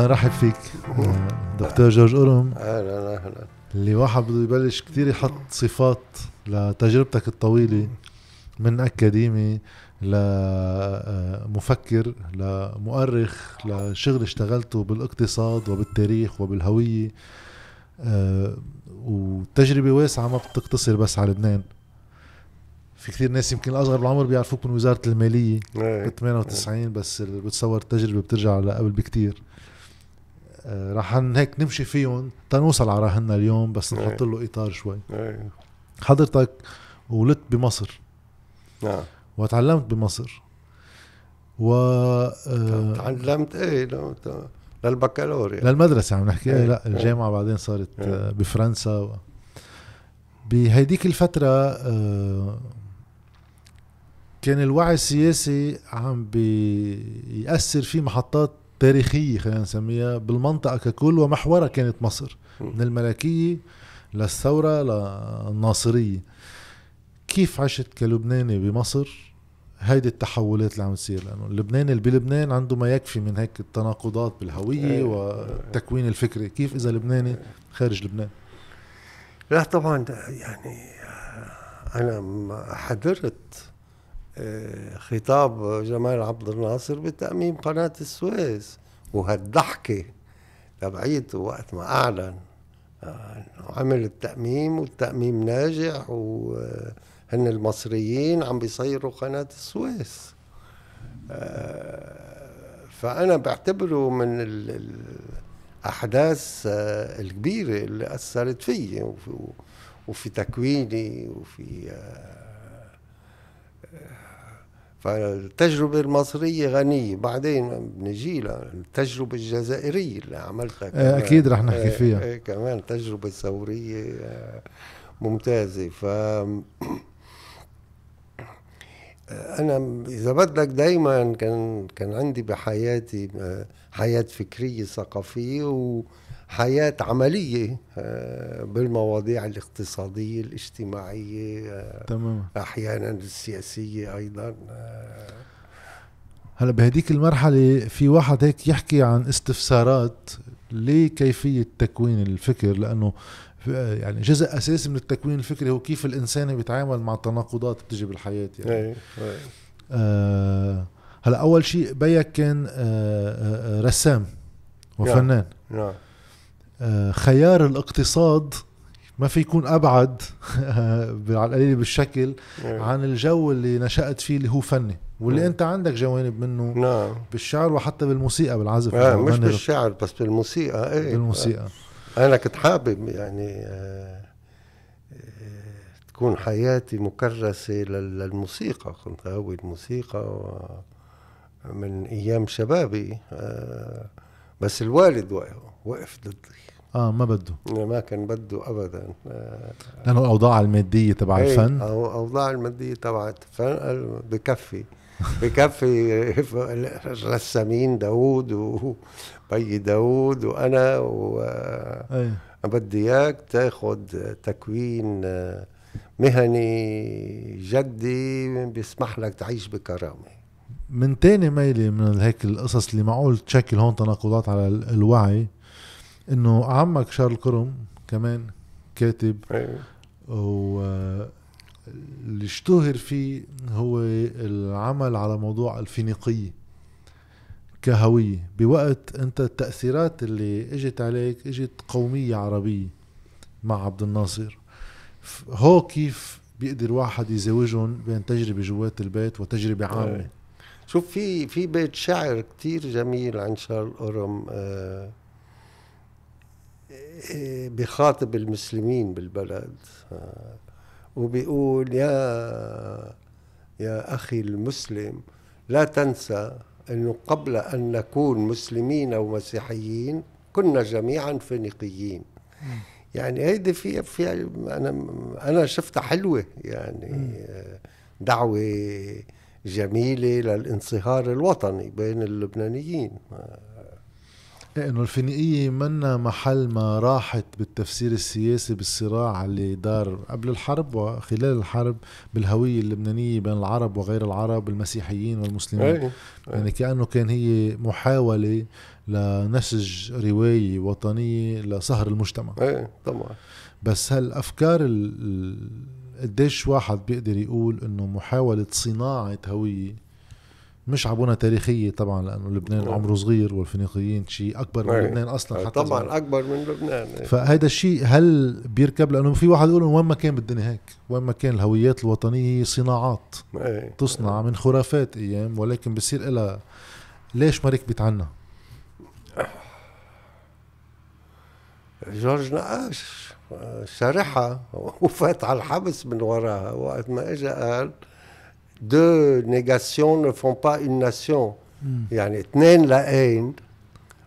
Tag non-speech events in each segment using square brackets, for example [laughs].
نرحب فيك دكتور جورج أورم. أهلا أهلا. اللي واحد بده يبلش كتير يحط صفات لتجربتك الطويلة من أكاديمي لمفكر لمؤرخ لشغل اشتغلته بالاقتصاد وبالتاريخ وبالهوية. آه، وتجربة واسعة ما بتقتصر بس على لبنان. في كثير ناس يمكن الأصغر بالعمر بيعرفوك من وزارة المالية. إيه. ب 98 بس بتصور التجربة بترجع لقبل بكتير. آه، رح هيك نمشي فيهم تنوصل على راهنا اليوم بس نحط له إطار شوي. إيه. حضرتك ولدت بمصر. نعم. وتعلمت بمصر. و آه، تعلمت إيه تو- للبكالوريا. للمدرسة عم نحكي. إيه. لا الجامعة بعدين صارت إيه. آه، بفرنسا. و... بهيديك الفترة آه، كان الوعي السياسي عم بيأثر في محطات تاريخية خلينا نسميها بالمنطقة ككل ومحورها كانت مصر من الملكية للثورة للناصرية. كيف عشت كلبناني بمصر؟ هيدي التحولات اللي عم تصير لأنه اللبناني اللي بلبنان عنده ما يكفي من هيك التناقضات بالهوية إيه. والتكوين الفكري. كيف إذا لبناني خارج لبنان؟ لا طبعا يعني أنا حضرت خطاب جمال عبد الناصر بتأميم قناة السويس وهالضحكة تبعيته وقت ما أعلن آه، عمل التأميم والتأميم ناجح وهن المصريين عم بيصيروا قناة السويس. آه، فأنا بعتبره من ال- الأحداث آه، الكبيرة اللي أثرت فيي وفي, تكويني وفي فالتجربة المصرية غنية بعدين بنجي لها التجربة الجزائرية اللي عملتها كمان. أكيد رح نحكي آه، فيها. آه، كمان تجربة ثورية آه، ممتازة ف أنا إذا بدك دايما كان كان عندي بحياتي آه، حياة فكرية ثقافية وحياة عملية آه، بالمواضيع الاقتصادية الاجتماعية آه، تمام أحيانا السياسية أيضا هلا بهديك المرحلة في واحد هيك يحكي عن استفسارات لكيفية تكوين الفكر لأنه في- يعني جزء أساسي من التكوين الفكري هو كيف الإنسان بيتعامل مع التناقضات بتجي بالحياة يعني. إيه إيه. آه هلا أول شيء بيك كان آه آه آه، رسام وفنان. نعم. آه خيار الاقتصاد ما في يكون أبعد على القليل بالشكل إيه. عن الجو اللي نشأت فيه اللي هو فني واللي مم. أنت عندك جوانب منه نعم. بالشعر وحتى بالموسيقى بالعزف آه مش بالشعر بس بالموسيقى إيه. بالموسيقى. أنا كنت حابب يعني آه آه، تكون حياتي مكرسة لل- للموسيقى. كنت هاوي الموسيقى من أيام شبابي آه بس الوالد وقف- وقف ضدي. آه ما بده. ما كان بده ابدا. آه لأنه الأوضاع المادية تبع إيه، الفن. أو اوضاع المادية تبعت الفن بكفي. بكفي [laughs] الرسامين داوود وبي داوود وأنا إيه. وبدي إياك تاخذ تكوين مهني جدي بيسمح لك تعيش بكرامة. من تاني ميلي من هيك القصص اللي معقول تشكل هون تناقضات على ال- الوعي إنه عمك شارل كرم كمان كاتب. و اللي اشتهر فيه هو العمل على موضوع الفينيقية كهوية بوقت أنت التأثيرات اللي إجت عليك إجت قومية عربية مع عبد الناصر هو كيف بيقدر واحد يزوجهم بين تجربة جوات البيت وتجربة عامة إيه. شوف في في بيت شعر كتير جميل عن شارل أورم آه، بخاطب المسلمين بالبلد. وبيقول يا يا أخي المسلم لا تنسى أنه قبل أن نكون مسلمين أو مسيحيين كنا جميعا فينيقيين. يعني هيدي في في أنا أنا شفتها حلوة. يعني دعوة جميلة للانصهار الوطني بين اللبنانيين. إنه الفينيقية منا محل ما راحت بالتفسير السياسي بالصراع اللي دار قبل الحرب وخلال الحرب بالهوية اللبنانية بين العرب وغير العرب المسيحيين والمسلمين. إيه يعني كأنه كان هي محاولة لنسج رواية وطنية لصهر المجتمع. إيه طبعا. بس ال- قديش واحد بيقدر يقول إنه محاولة صناعة هوية مش عبونة تاريخية طبعا لأنه لبنان نعم. عمره صغير والفينيقيين شيء أكبر من أي. لبنان أصلا حتى طبعا صغير. أكبر من لبنان إيه. فهيدا الشيء هل بيركب لأنه في واحد يقول وين ما كان بالدنيا هيك وين ما كان الهويات الوطنية هي صناعات إيه تصنع من خرافات أيام ولكن بصير لها ليش ما ركبت عنا جورج نقاش آه، شارحها [laughs] وفات على الحبس من وراها وقت ما اجى قال deux négations ne font pas une nation. يعني اثنين لاين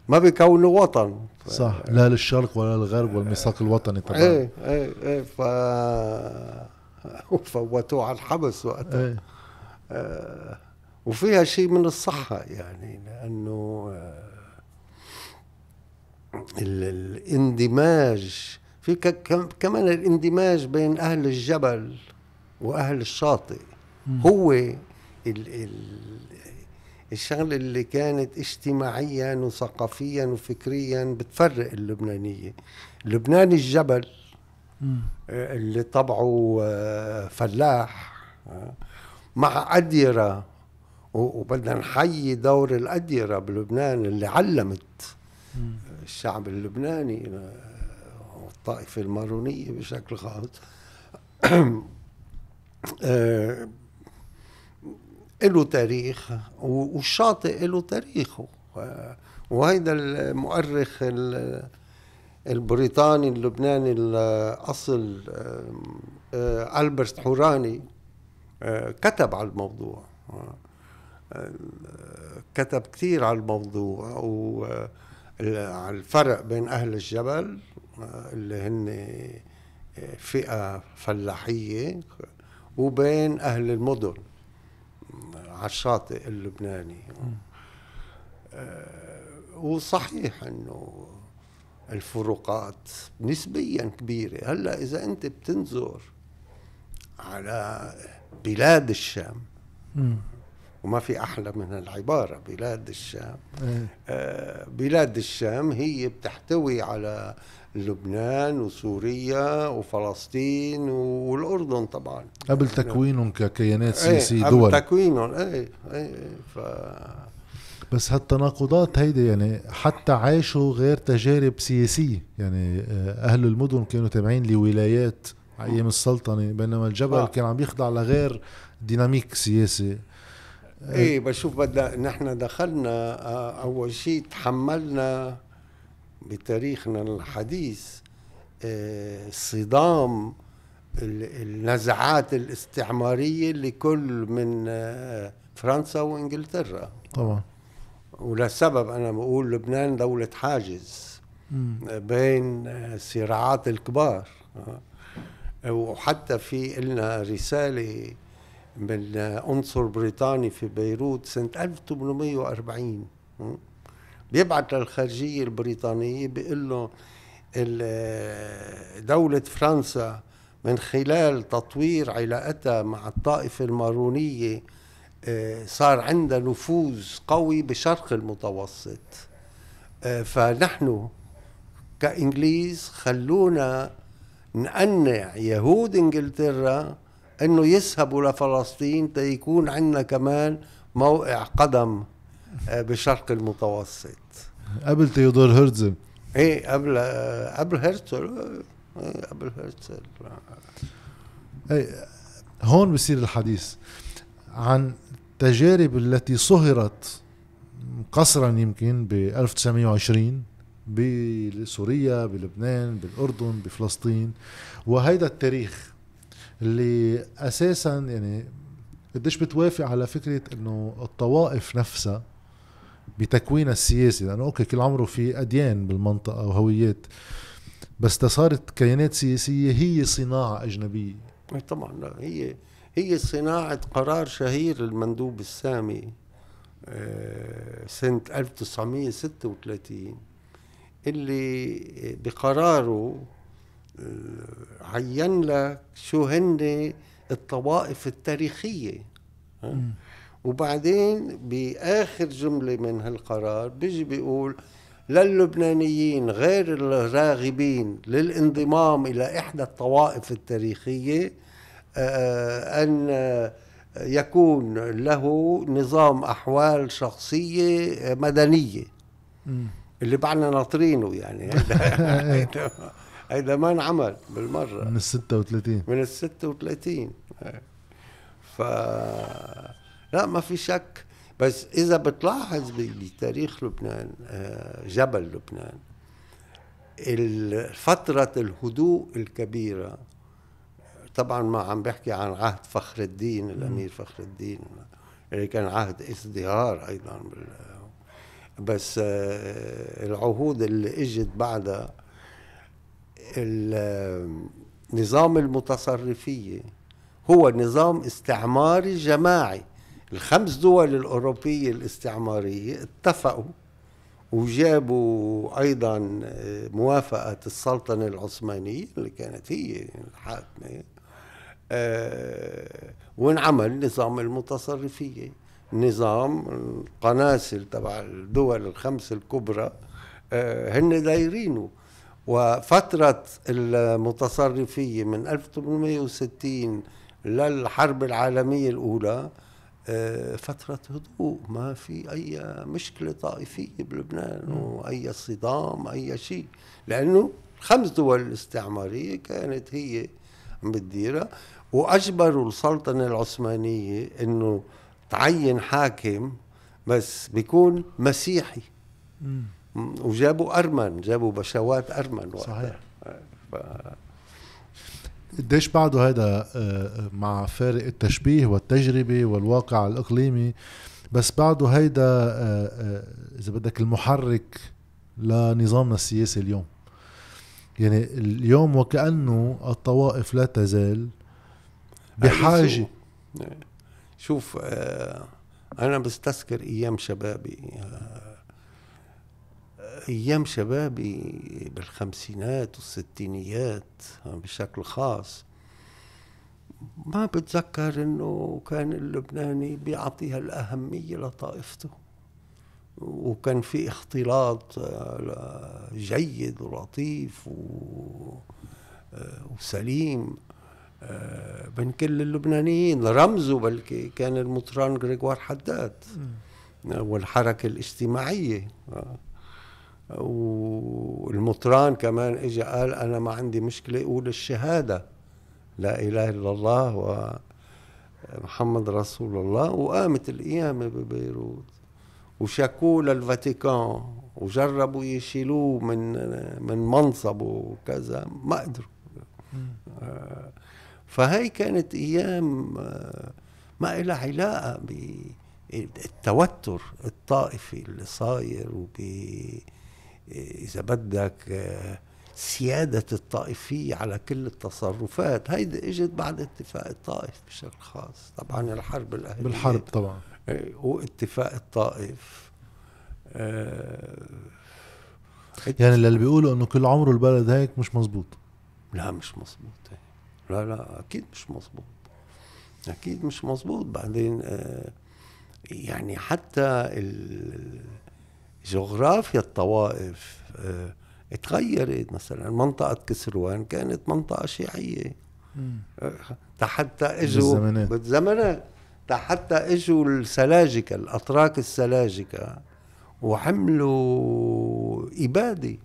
ما بيكونوا وطن صح. لا للشرق ولا للغرب والميثاق الوطني طبعا. إيه إيه إيه ف [laughs] وفوتوه على الحبس وقتها. إيه. آه، وفيها شيء من الصحة يعني لأنه آه، ال- الاندماج. في كمان الاندماج بين أهل الجبل وأهل الشاطئ. هو ال ال الشغلة اللي كانت اجتماعيا وثقافيا وفكريا بتفرق اللبنانية لبنان الجبل. آه، اللي طبعه آه، فلاح آه، مع أديرة وبدنا نحيي دور الأديرة بلبنان اللي علمت. الشعب اللبناني والطائفة المارونية بشكل خاص [clears throat] له تاريخ والشاطئ له تاريخه. وهيدا المؤرخ ال- البريطاني اللبناني الأصل آه، ألبرت حوراني آه، كتب على الموضوع. آه، كتب كثير على الموضوع. وعلى الفرق بين أهل الجبل اللي هن فئة فلاحية وبين أهل المدن. على الشاطئ اللبناني آه، وصحيح إنه الفروقات نسبيا كبيرة هلأ إذا أنت بتنظر على بلاد الشام. وما في أحلى من العبارة. بلاد الشام. إيه. آه، بلاد الشام هي بتحتوي على لبنان وسوريا وفلسطين والأردن طبعا. قبل تكوينهم ككيانات إيه، سياسية قبل دول. تكوينهم. إيه إيه ف بس هالتناقضات هيدي يعني حتى عاشوا غير تجارب سياسية. يعني آه، أهل المدن كانوا تابعين لولايات على أيام السلطنة بينما الجبل آه. كان عم يخضع لغير ديناميك سياسي. إيه بشوف بدنا نحن دخلنا آه، أول شيء تحملنا بتاريخنا الحديث آه، صدام ال- النزعات الاستعمارية لكل من آه، فرنسا وإنجلترا طبعا ولسبب أنا بقول لبنان دولة حاجز. بين الصراعات الكبار. وحتى في لنا رسالة من عنصر بريطاني في بيروت سنة 1840 م? بيبعت للخارجية البريطانية بيقول له دولة فرنسا من خلال تطوير علاقتها مع الطائفة المارونية آه، صار عندها نفوذ قوي بشرق المتوسط آه، فنحن كإنجليز خلونا نقنع يهود إنجلترا إنه يذهبوا لفلسطين تيكون عندنا كمان موقع قدم آه، بشرق المتوسط. قبل تيودور هرتزل إيه قبل آه، قبل هرتزل آه، قبل هرتزل أي هون بصير الحديث عن التجارب التي صهرت قصرا يمكن ب 1920 بسوريا بلبنان بالأردن بفلسطين وهيدا التاريخ اللي أساسا يعني قديش بتوافق على فكرة إنه الطوائف نفسها بتكوينها السياسي لأنه أوكي كل عمره في أديان بالمنطقة وهويات بس صارت كيانات سياسية هي صناعة أجنبية. طبعا لا هي هي صناعة قرار شهير المندوب السامي آه، سنة 1936 اللي بقراره عين لك شو هن الطوائف التاريخية وبعدين بآخر جملة من هالقرار بيجي بيقول للبنانيين غير الراغبين للانضمام إلى إحدى الطوائف التاريخية آه، أن يكون له نظام أحوال شخصية مدنية. اللي بعنا ناطرينه يعني. [laughs] [laughs] هيدا ما انعمل بالمرة. من ال 36 من ال 36 ف لا ما في شك. بس إذا بتلاحظ بتاريخ لبنان آه، جبل لبنان فترة الهدوء الكبيرة طبعا ما عم بحكي عن عهد فخر الدين الأمير فخر الدين اللي كان عهد ازدهار أيضا بس آه، العهود اللي إجت بعدها النظام المتصرفية هو نظام استعماري جماعي. الخمس دول الأوروبية الاستعمارية اتفقوا وجابوا أيضا آه، موافقة السلطنة العثمانية اللي كانت هي الحاكمة آه، وانعمل نظام المتصرفية نظام القناصل تبع الدول الخمس الكبرى آه، هن دايرينه. وفترة المتصرفية من 1860 للحرب العالمية الأولى آه، فترة هدوء. ما في أي مشكلة طائفية بلبنان وأي صدام أي شيء. لأنه خمس دول الاستعمارية كانت هي عم بتديرها وأجبروا السلطنة العثمانية أنه تعين حاكم بس بيكون مسيحي. وجابوا أرمن جابوا بشوات أرمن صحيح. ف... قديش بعده هذا آه، مع فارق التشبيه والتجربة والواقع الإقليمي بس بعده هيدا آه، آه، إذا بدك المحرك لنظامنا السياسي اليوم. يعني اليوم وكأنه الطوائف لا تزال بحاجة. شوف أنا بستذكر أيام شبابي أيام شبابي بالخمسينات والستينيات بشكل خاص. ما بتذكر إنه كان اللبناني بيعطيها الأهمية لطائفته وكان في اختلاط آه، جيد ولطيف آه، وسليم آه، بين كل اللبنانيين. رمزه بلكي كان المطران غريغوار حداد والحركة الاجتماعية والمطران كمان اجى قال أنا ما عندي مشكلة أقول الشهادة. لا إله إلا الله ومحمد رسول الله. وقامت القيامة ببيروت. وشكوه للفاتيكان. وجربوا يشيلوه من من منصبه وكذا. ما قدروا. فهي كانت أيام ما لها علاقة بالتوتر الطائفي اللي صاير وب إذا بدك سيادة الطائفية على كل التصرفات. هيدي إجت بعد اتفاق الطائف بشكل خاص. طبعا الحرب الأهلية. بالحرب طبعا. إيه، واتفاق الطائف. آه يعني اللي بيقولوا إنه كل عمره البلد هيك مش مزبوط لا مش مزبوط لا لا أكيد مش مزبوط أكيد مش مزبوط بعدين آه يعني حتى جغرافيا الطوائف آه تغيرت مثلا. منطقة كسروان كانت منطقة شيعية. آه حتى إجوا بالزمانات. بالزمانات. حتى إجوا السلاجقة الأتراك السلاجقة وحملوا إبادة.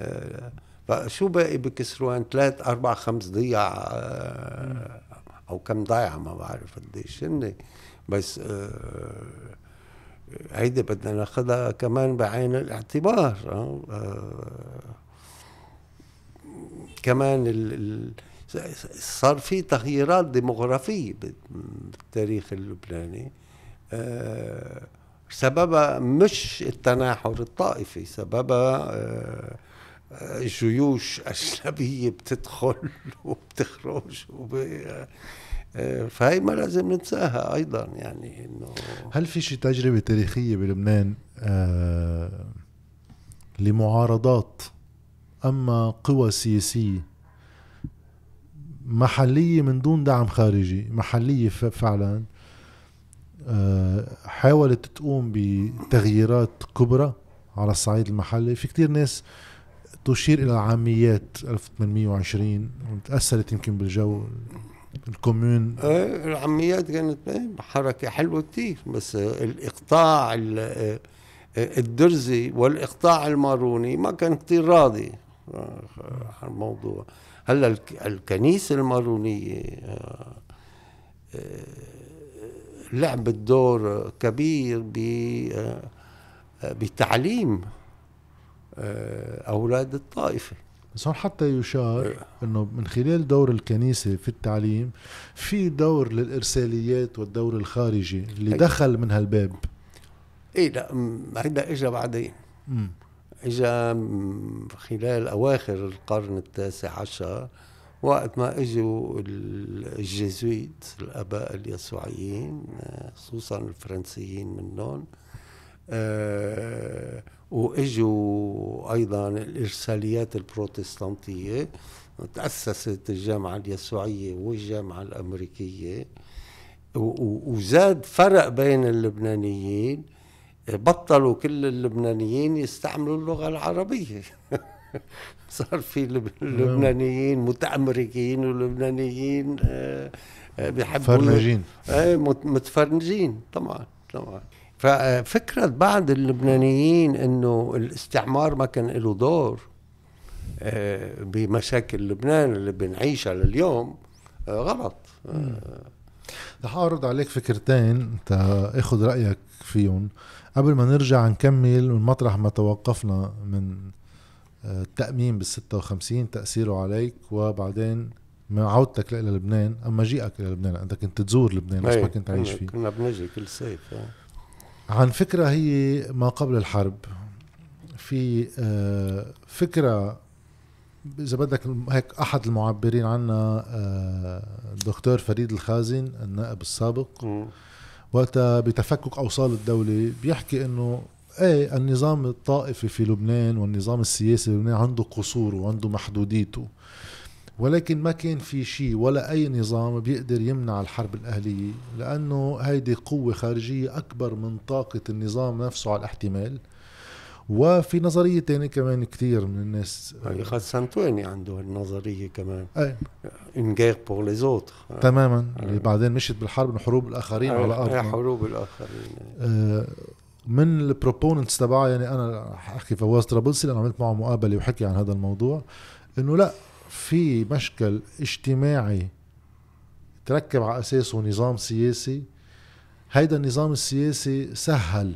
آه فشو باقي بكسروان؟ ثلاث أربع خمس ضيع أو كم ضيعة ما بعرف قديش هن بس هيدي بدنا ناخذها كمان بعين الاعتبار آه. آه. كمان ال صار في تغييرات ديموغرافية بالتاريخ اللبناني آه سببها مش التناحر الطائفي سببها جيوش أجنبية بتدخل [laughs] وبتخرج وب... آه، فهي ما لازم ننساها أيضا يعني إنه هل في شي تجربة تاريخية بلبنان آه لمعارضات أما قوى سياسية محلية من دون دعم خارجي محلية فعلا آه، حاولت تقوم بتغييرات كبرى على الصعيد المحلي؟ في كتير ناس تشير إلى عاميات 1820 وتأثرت يمكن بالجو. ال Commune آه، العميات كانت حركة حلوة كتير بس الإقطاع الدرزي والإقطاع الماروني ما كان كتير راضي الموضوع. هلا الكنيسة المارونية لعبت دور كبير بتعليم أولاد الطائفة. بس هون حتى يشار إنه من خلال دور الكنيسة في التعليم في دور للإرساليات والدور الخارجي اللي دخل من هالباب. إيه لا هيدا اجى بعدين. اجى خلال أواخر القرن التاسع عشر وقت ما اجوا الجيزويت الآباء اليسوعيين خصوصا الفرنسيين منهم أه وإجوا أيضا الإرساليات البروتستانتية تأسست الجامعة اليسوعية والجامعة الأمريكية وزاد فرق بين اللبنانيين. بطلوا كل اللبنانيين يستعملوا اللغة العربية. [laughs] صار في لبنانيين متأمريكيين ولبنانيين آه، آه، بيحبوا فرنجين إيه متفرنجين. طبعا طبعا. ففكرة بعض اللبنانيين إنه الاستعمار ما كان له دور آه، بمشاكل لبنان اللي بنعيشها لليوم غلط. رح أعرض عليك فكرتين أنت إخذ رأيك فيهم. قبل ما نرجع نكمل من مطرح ما توقفنا من التأمين بال 56 تأثيره عليك وبعدين من عودتك إلى لبنان أما جيئك إلى لبنان أنت كنت تزور لبنان بس ما كنت عايش فيه. كنا بنجي كل صيف عن فكرة هي ما قبل الحرب. في آه، فكرة إذا بدك هيك أحد المعبرين عنها الدكتور آه، فريد الخازن النائب السابق وقتها بتفكك أوصال الدولة بيحكي إنه إيه النظام الطائفي في لبنان والنظام السياسي في لبنان عنده قصوره وعنده محدوديته. ولكن ما كان في شيء ولا أي نظام بيقدر يمنع الحرب الأهلية لأنه هيدي قوة خارجية أكبر من طاقة النظام نفسه على الاحتمال. وفي نظرية تانية كمان كتير من الناس غسان تويني عنده النظرية كمان. اي une guerre pour les autres تماما. اللي بعدين مشيت بالحرب من حروب الآخرين على الأرض حروب الآخرين. آه من ال proponents تبعها يعني أنا أحكي فواز طرابلسي لأنه عملت معه مقابلة وحكي عن هذا الموضوع إنه لا في مشكل اجتماعي تركب على أساسه نظام سياسي هيدا النظام السياسي سهل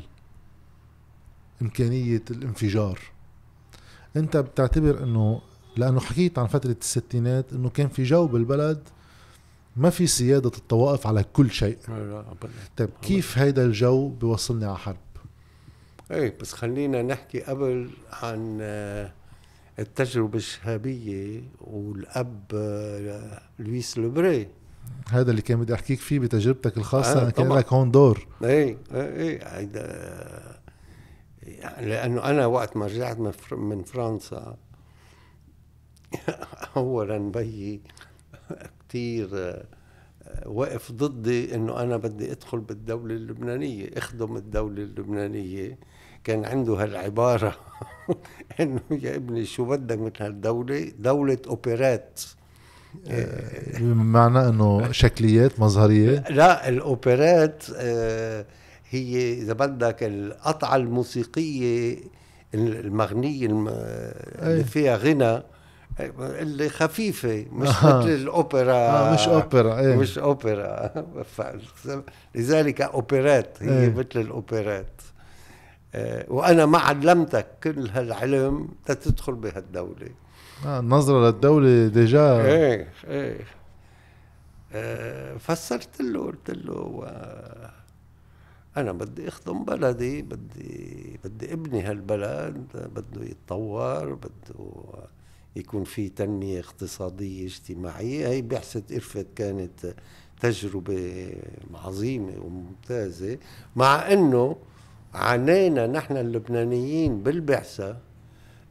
إمكانية الانفجار. أنت بتعتبر إنه لأنه حكيت عن فترة الستينات إنه كان في جو بالبلد ما في سيادة الطوائف على كل شيء. طيب كيف هيدا الجو بيوصلني على حرب؟ إيه بس خلينا نحكي قبل عن آه، التجربة الشهابية والأب لويس لوبري هذا اللي كان بدي أحكيك فيه بتجربتك الخاصة. آه كان لك هون دور. إيه إيه هيدا يعني لأنه أنا وقت ما رجعت من فرنسا [laughs] أولا بيي كثير آه، وقف ضدي إنه أنا بدي أدخل بالدولة اللبنانية أخدم الدولة اللبنانية. كان عنده هالعبارة [laughs] إنه يا ابني شو بدك من هالدولة؟ دولة أوبرات. بمعنى إنه شكليات مظهرية؟ لا الأوبرات آه، هي إذا بدك القطعة الموسيقية المغنية اللي فيها غنى اللي خفيفة مش آه. مثل الأوبرا. آه مش أوبرا إيه. مش أوبرا. [laughs] لذلك أوبرات هي إيه. مثل الأوبرات. وأنا ما علمتك كل هالعلم تدخل بهالدولة. آه النظره للدولة ديجا. إيه إيه. آه فسرت له قلت له أنا بدي أخدم بلدي بدي بدي ابني هالبلد بده يتطور بده يكون في تنمية اقتصادية اجتماعية. هي بعثة إرفت كانت تجربة عظيمة وممتازة مع أنه عانينا نحن اللبنانيين بالبعثة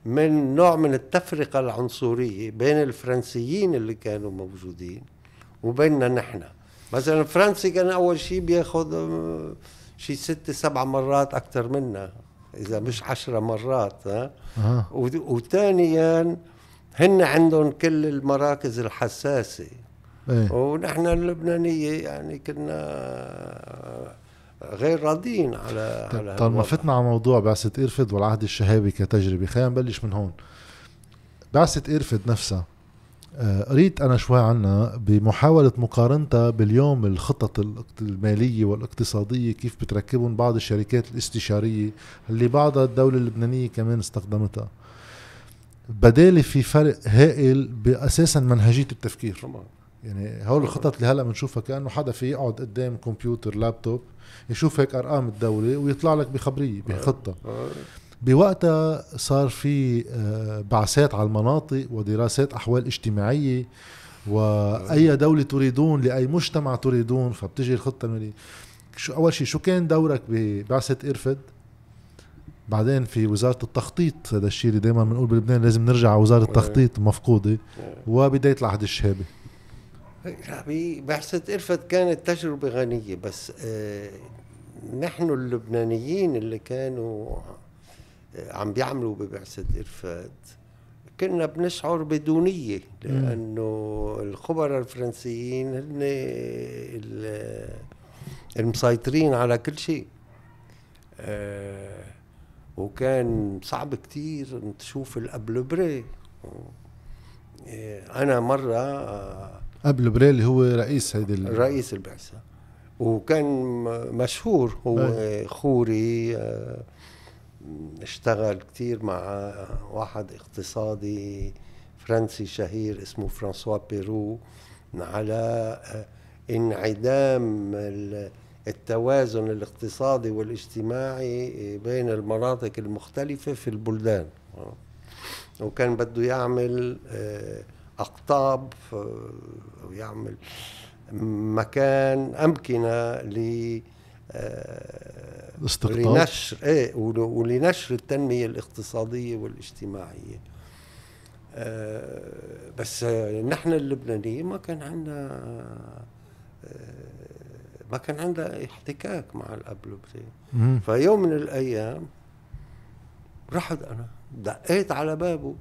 من نوع من التفرقة العنصرية بين الفرنسيين اللي كانوا موجودين وبيننا نحن. مثلا الفرنسي كان أول شيء بياخذ آه، شيء ست سبع مرات أكثر منا إذا مش عشرة مرات ها أه. وثانيا هن عندهم كل المراكز الحساسة. إيه. ونحن اللبنانية يعني كنا غير راضين على طيب، على طالما هالوضع. فتنا على موضوع بعثة إرفد والعهد الشهابي كتجربة خلينا نبلش من هون بعثة إرفد نفسها آه، قريت أنا شوي عنها بمحاولة مقارنتها باليوم الخطط المالية والاقتصادية كيف بتركبهم بعض الشركات الاستشارية اللي بعضها الدولة اللبنانية كمان استخدمتها بدالي في فرق هائل بأساسا منهجية التفكير طبعاً. يعني هول الخطط اللي هلأ بنشوفها كأنه حدا في يقعد قدام كمبيوتر لابتوب يشوف هيك أرقام الدولة ويطلع لك بخبرية بخطة. آه. بوقتها صار في آه، بعثات على المناطق ودراسات أحوال اجتماعية وأي دولة تريدون لأي مجتمع تريدون فبتجي الخطة الماليه شو أول شيء شو كان دورك ببعثة إرفد؟ بعدين في وزارة التخطيط هذا الشيء اللي دائما بنقول بلبنان لازم نرجع على وزارة التخطيط مفقودة وبداية العهد الشهابي. لا بعثة إرفد كانت تجربة غنية بس آه نحن اللبنانيين اللي كانوا آه، عم بيعملوا ببعثة إرفاد كنا بنشعر بدونية لأنه الخبراء الفرنسيين هن ال- المسيطرين على كل شيء آه وكان صعب كتير تشوف الأبلبري أنا مرة قبل بريلي هو رئيس هيدي رئيس البعثة. وكان مشهور هو أي. خوري آه، اشتغل كتير مع واحد اقتصادي فرنسي شهير اسمه فرانسوا بيرو على آه، انعدام ال- التوازن الاقتصادي والاجتماعي بين المناطق المختلفة في البلدان. وكان بده يعمل آه، أقطاب آه، ويعمل مكان أمكنة ل آه، استقطاب. لنشر إيه ول- ولنشر التنمية الاقتصادية والاجتماعية. آه، بس نحن اللبنانيين ما كان عندنا آه، ما كان عندنا احتكاك مع الأبلبري مم. فيوم من الأيام رحت أنا دقيت على بابه.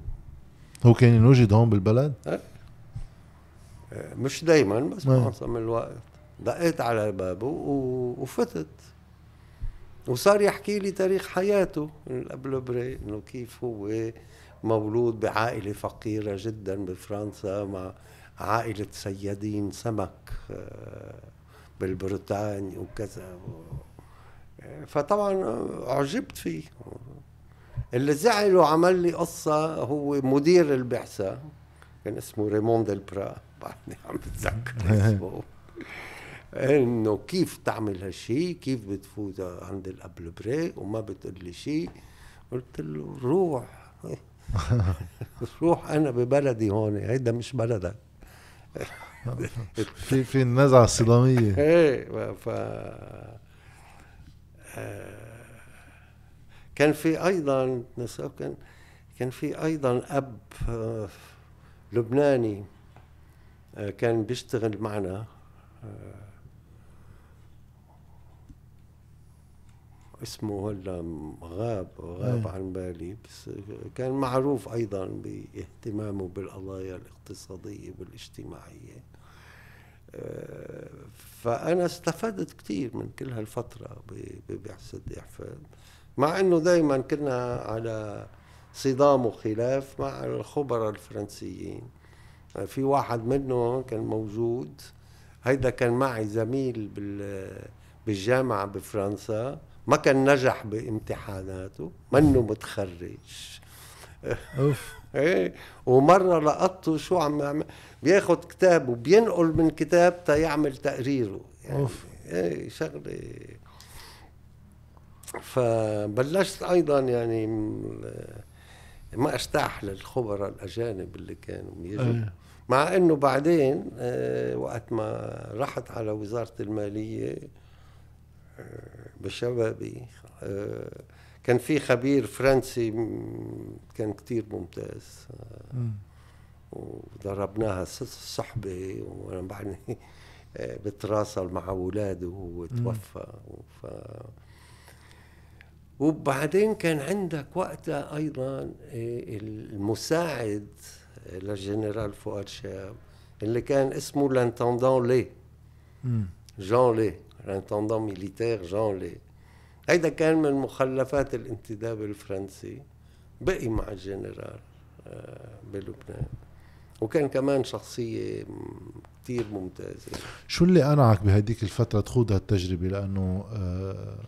هو كان ينوجد هون بالبلد؟ آه، مش دايما بس آه. معظم الوقت. دقيت على بابه و- وفتت. وصار يحكي لي تاريخ حياته. الأبلبري إنه كيف هو مولود بعائلة فقيرة جدا بفرنسا مع عائلة صيادين سمك آه، بالبريطانيا وكذا. آه، فطبعا أعجبت فيه. اللي زعل وعمل لي قصة هو مدير البعثة كان اسمه ريمون ديل برا. [laughs] بعدني عم بتذكر [laughs] اسمه. إنه كيف تعمل هالشيء كيف بتفوت عند الابلبري وما بتقول لي شيء قلت له روح. [laughs] روح أنا ببلدي هون. هيدا مش بلدك. في في النزعة الصدامية. إيه ف آه، كان في أيضا كان كان في أيضا أب آه، لبناني آه، كان بيشتغل معنا آه، اسمه هلا غاب غاب أي. عن بالي بس كان معروف أيضا باهتمامه بالقضايا الاقتصادية والاجتماعيه فأنا استفدت كثير من كل هالفترة ببعثه احفاد مع إنه دائما كنا على صدام وخلاف مع الخبراء الفرنسيين. في واحد منهم كان موجود هيدا كان معي زميل بال بالجامعة بفرنسا ما كان نجح بامتحاناته منه متخرج. أوف. [laughs] إيه ومرة لقطته شو عم يعمل بياخد كتاب وبينقل من كتاب تا يعمل تقريره. يعني أوف. إيه شغلة فبلشت أيضا يعني ما ارتاح للخبراء الأجانب اللي كانوا يجوا إيه. مع إنه بعدين آه، وقت ما رحت على وزارة المالية بشبابي آه، كان في خبير فرنسي كان كتير ممتاز آه، مم. وضربناها صحبة وأنا بعدني آه، بتراسل مع أولاده وتوفى ف... وبعدين كان عندك وقتها أيضا آه، المساعد للجنرال فؤاد شهاب اللي كان اسمه l'intendant Lay. Jean Lay l'intendant militaire Jean Lay هيدا كان من مخلفات الانتداب الفرنسي بقي مع الجنرال آه، بلبنان. وكان كمان شخصية كتير ممتازة. شو اللي قنعك بهديك الفترة تخوض هالتجربة؟ لأنه آه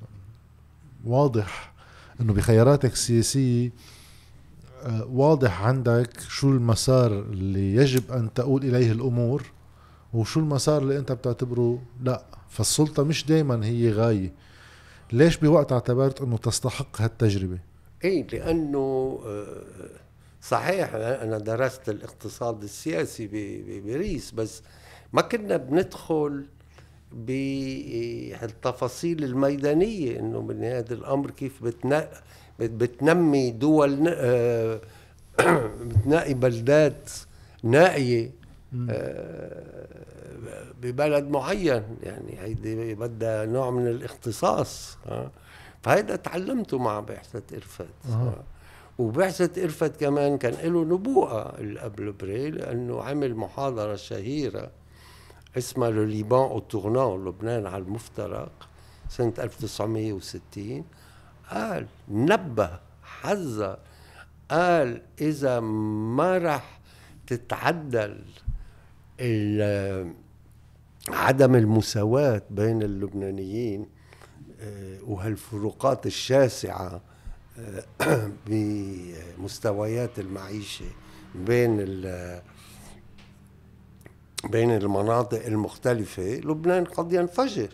واضح أنه بخياراتك السياسية آه واضح عندك شو المسار اللي يجب أن تقول إليه الأمور وشو المسار اللي أنت بتعتبره لا. فالسلطة مش دايما هي غاية. ليش بوقت اعتبرت أنه تستحق هالتجربة؟ إيه لأنه آه، صحيح أنا درست الاقتصاد السياسي بباريس بس ما كنا بندخل بالتفاصيل الميدانية إنه من هذا الأمر كيف بتنا بت- بتنمي دول آه، [clears throat] بتنقي بلدات نائية آه، ببلد معين يعني هيدي بدها نوع من الاختصاص ها. فهيدا تعلمته مع بعثة إرفت أها. وبعثة إرفت كمان كان له نبوءة قبل بري لأنه عمل محاضرة شهيرة اسمها لو ليبان أو تورنون لبنان على المفترق سنة 1960 قال نبه حذر قال إذا ما راح تتعدل عدم المساواة بين اللبنانيين آه، وهالفروقات الشاسعة آه، [clears throat] بمستويات المعيشة بين بين المناطق المختلفة لبنان قد ينفجر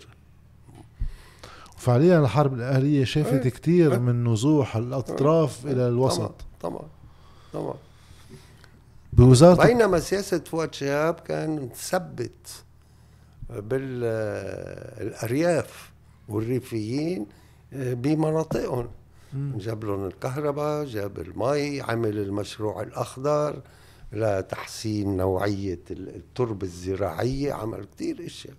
وفعليا الحرب الأهلية شافت إيه. كتير إيه. من نزوح الأطراف إلى الوسط طبعا طبعا بوزارة بينما سياسة فؤاد شهاب كان مثبت بالأرياف والريفيين بمناطقهم مم. جاب لهم الكهرباء جاب المي عمل المشروع الأخضر لتحسين نوعية التربة الزراعية عمل كتير أشياء.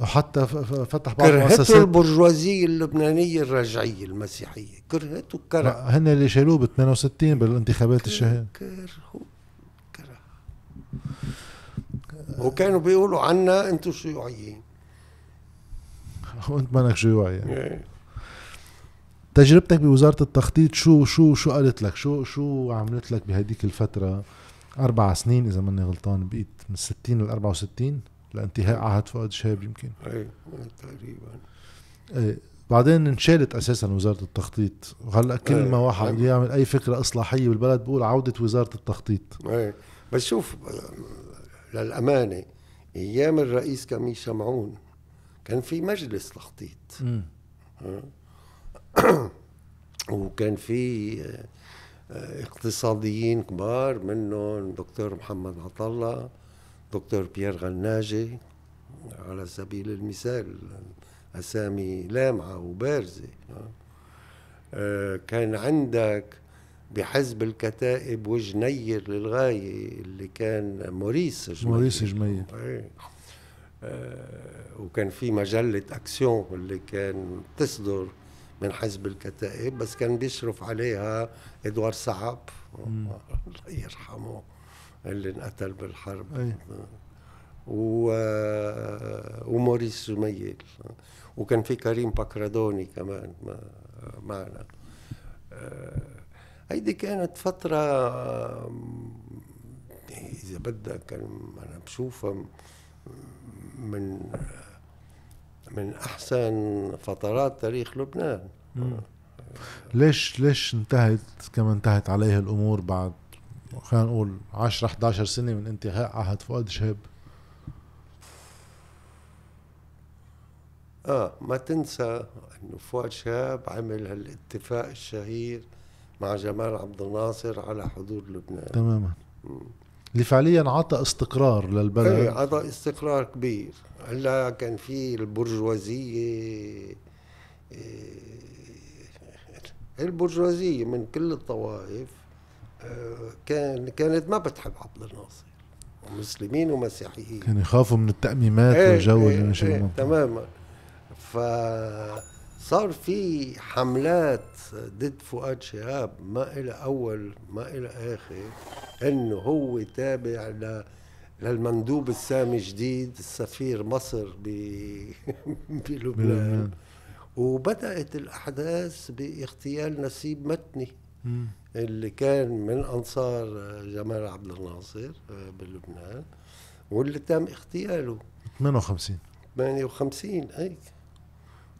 وحتى فتح بعض كرهته البرجوازية اللبنانية الرجعية المسيحية. كرهته كره هن اللي شالوه ب 68 بالانتخابات الشهيرة كرهوا كره وكانوا بيقولوا عنا أنتم شيوعيين. [laughs] وأنت مانك شيوعي يعني. تجربتك بوزارة التخطيط شو شو شو قالت لك؟ شو شو عملت لك بهديك الفترة؟ أربع سنين إذا ماني غلطان بقيت من 60 ل 64 لانتهاء عهد فؤاد شهاب يمكن. إيه تقريبا. إيه بعدين انشالت أساسا وزارة التخطيط. وهلأ كل إيه. ما واحد بده يعمل أي فكرة إصلاحية بالبلد بقول عودة وزارة التخطيط. إيه بس شوف للأمانة أيام الرئيس كميل شمعون كان في مجلس تخطيط. [coughs] وكان في آه، اقتصاديين كبار منهم دكتور محمد عطلة دكتور بيير غناجي على سبيل المثال أسامي لامعة وبارزة آه. كان عندك بحزب الكتائب وجنير للغاية اللي كان موريس جميل موريس جميل. آه، وكان في مجلة أكسيون اللي كان تصدر من حزب الكتائب بس كان بيشرف عليها إدوار صعب. الله يرحمه اللي انقتل بالحرب. أي. و... وموريس جميل. وكان في كريم باكرادوني كمان ما- معنا. آه، هيدي كانت فترة إذا بدك أنا بشوفها من من أحسن فترات تاريخ لبنان. ليش ليش انتهت كما انتهت عليها الأمور بعد خلينا نقول 10 11 سنة من انتهاء عهد فؤاد شهاب؟ آه ما تنسى إنه فؤاد شهاب عمل هالاتفاق الشهير مع جمال عبد الناصر على حدود لبنان. تماما. اللي فعليا عطى استقرار إيه للبلد عطى استقرار كبير. هلا كان في البرجوازية إيه، البرجوازية من كل الطوائف آه، كان كانت ما بتحب عبد الناصر مسلمين ومسيحيين. كانوا يخافوا من التأميمات إيه، والجو إيه، اللي ماشي بالمنطقة. تماما. فصار في حملات ضد فؤاد شهاب ما إلى أول ما إلى آخر إنه هو تابع ل للمندوب السامي جديد السفير مصر ب... [laughs] بلبنان. وبدأت الأحداث باغتيال نسيب متني. اللي كان من أنصار جمال عبد الناصر بلبنان واللي تم اغتياله 58 58 هيك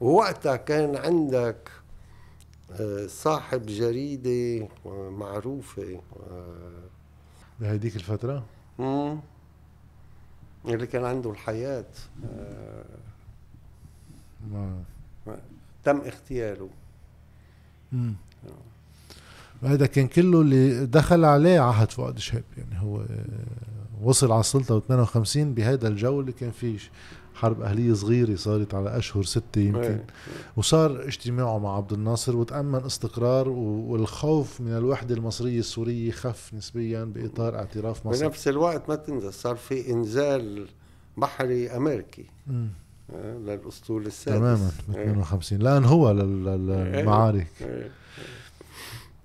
ووقتها كان عندك آه، صاحب جريدة آه، معروفة آه، بهديك الفترة؟ مم، اللي كان عنده الحياة آه، ما. تم اغتياله. مم. هذا كان كله اللي دخل عليه عهد فؤاد شهاب يعني هو آه، وصل على السلطة و 52 بهذا الجو اللي كان فيه. حرب أهلية صغيرة صارت على أشهر ستة يمكن إيه. وصار اجتماعه مع عبد الناصر وتأمن استقرار والخوف من الوحدة المصرية السورية خف نسبيا بإطار اعتراف مصر بنفس الوقت ما تنسى صار في إنزال بحري أمريكي مم. آه، للأسطول السادس تماما ب إيه. 52 لأن هو لل- لل- للمعارك إيه.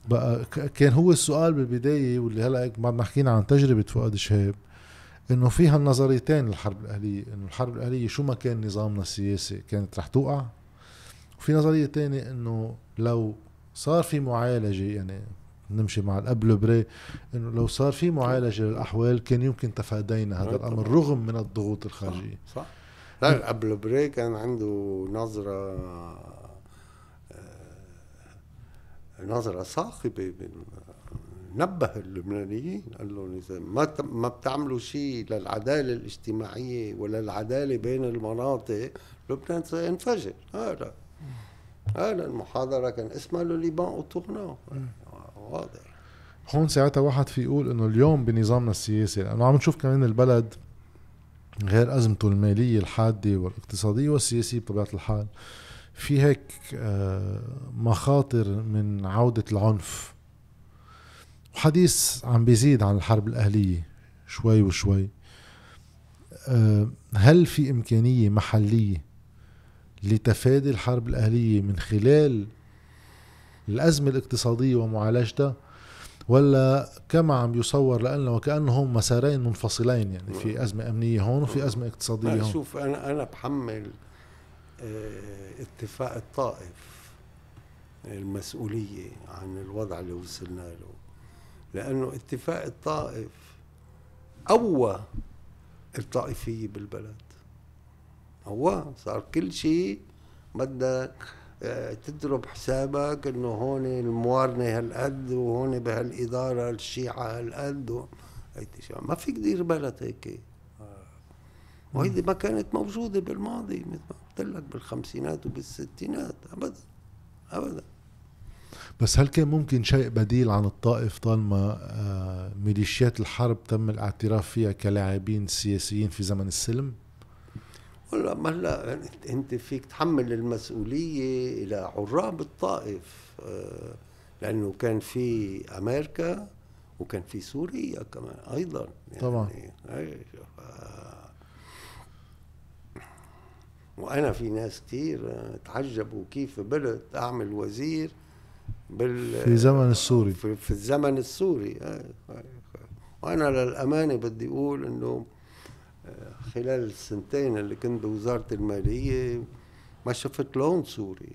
بقى كان هو السؤال بالبداية واللي هلأ بعد ما حكينا عن تجربة فؤاد شهاب إنه فيها النظريتين للحرب الأهلية إنه الحرب الأهلية شو ما كان نظامنا السياسي كانت رح توقع وفي نظرية تانية إنه لو صار في معالجة يعني نمشي مع الأب لوبريه إنه لو صار في معالجة للأحوال كان يمكن تفادينا هذا آه الأمر. رغم من الضغوط الخارجية صح لا الأب لوبريه كان عنده نظرة آه، نظرة ثاقبة من نبه اللبنانيين قال لهم إذا ما ما بتعملوا شيء للعدالة الاجتماعية ولا العدالة بين المناطق لبنان سينفجر. هذا هذا المحاضرة كان اسمها لو ليبان اوتورنو واضح. هون ساعتها واحد في يقول إنه اليوم بنظامنا السياسي لأنه عم نشوف كمان البلد غير أزمته المالية الحادة والاقتصادية والسياسية بطبيعة الحال. في هيك آه، مخاطر من عودة العنف. وحديث عم بيزيد عن الحرب الأهلية شوي وشوي. آه، هل في إمكانية محلية لتفادي الحرب الأهلية من خلال الأزمة الاقتصادية ومعالجتها؟ ولا كما عم يصور لأنه وكأنهم مسارين منفصلين يعني في أزمة أمنية هون وفي أزمة اقتصادية لا، هون؟ شوف أنا أنا بحمل آه، اتفاق الطائف المسؤولية عن الوضع اللي وصلنا له. لأنه اتفاق الطائف قوى الطائفية بالبلد. قوى صار كل شيء بدك آه، تضرب حسابك إنه هون الموارنة هالقد وهون بهالإدارة الشيعة هالقد و... ما فيك تدير بلد هيك. وهيدي ما كانت موجودة بالماضي مثل ما قلت لك بالخمسينات وبالستينات أبدا أبدا. بس هل كان ممكن شيء بديل عن الطائف طالما آه، ميليشيات الحرب تم الاعتراف فيها كلاعبين سياسيين في زمن السلم ولا ما هلا أنت- أنت فيك تحمل المسؤولية إلى عراب الطائف آه، لأنه كان في أمريكا وكان في سوريا كمان أيضا يعني طبعاً. أي، ف- وأنا في ناس كتير آه، تعجبوا كيف بلد أعمل وزير بال في زمن السوري. في, في الزمن السوري أي، أي. وأنا للأمانة بدي أقول إنه آه، خلال السنتين اللي كنت بوزارة المالية ما شفت لون سوري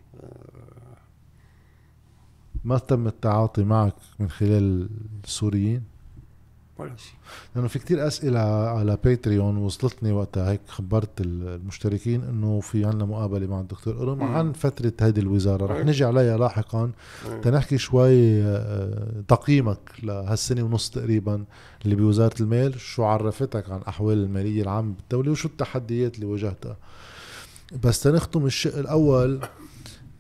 ما تم التعاطي معك من خلال السوريين ولا شيء لأنه في كتير أسئلة على باتريون وصلتني وقتها هيك خبرت المشتركين إنه في عنا مقابلة مع الدكتور قرم. عن فترة هذه الوزارة. رح. نجي عليها لاحقا. تنحكي شوي آه، تقييمك لهالسنة ونص تقريبا اللي بوزارة المال شو عرفتك عن أحوال المالية العامة بالدولة وشو التحديات اللي واجهتها. بس تنختم الشق الأول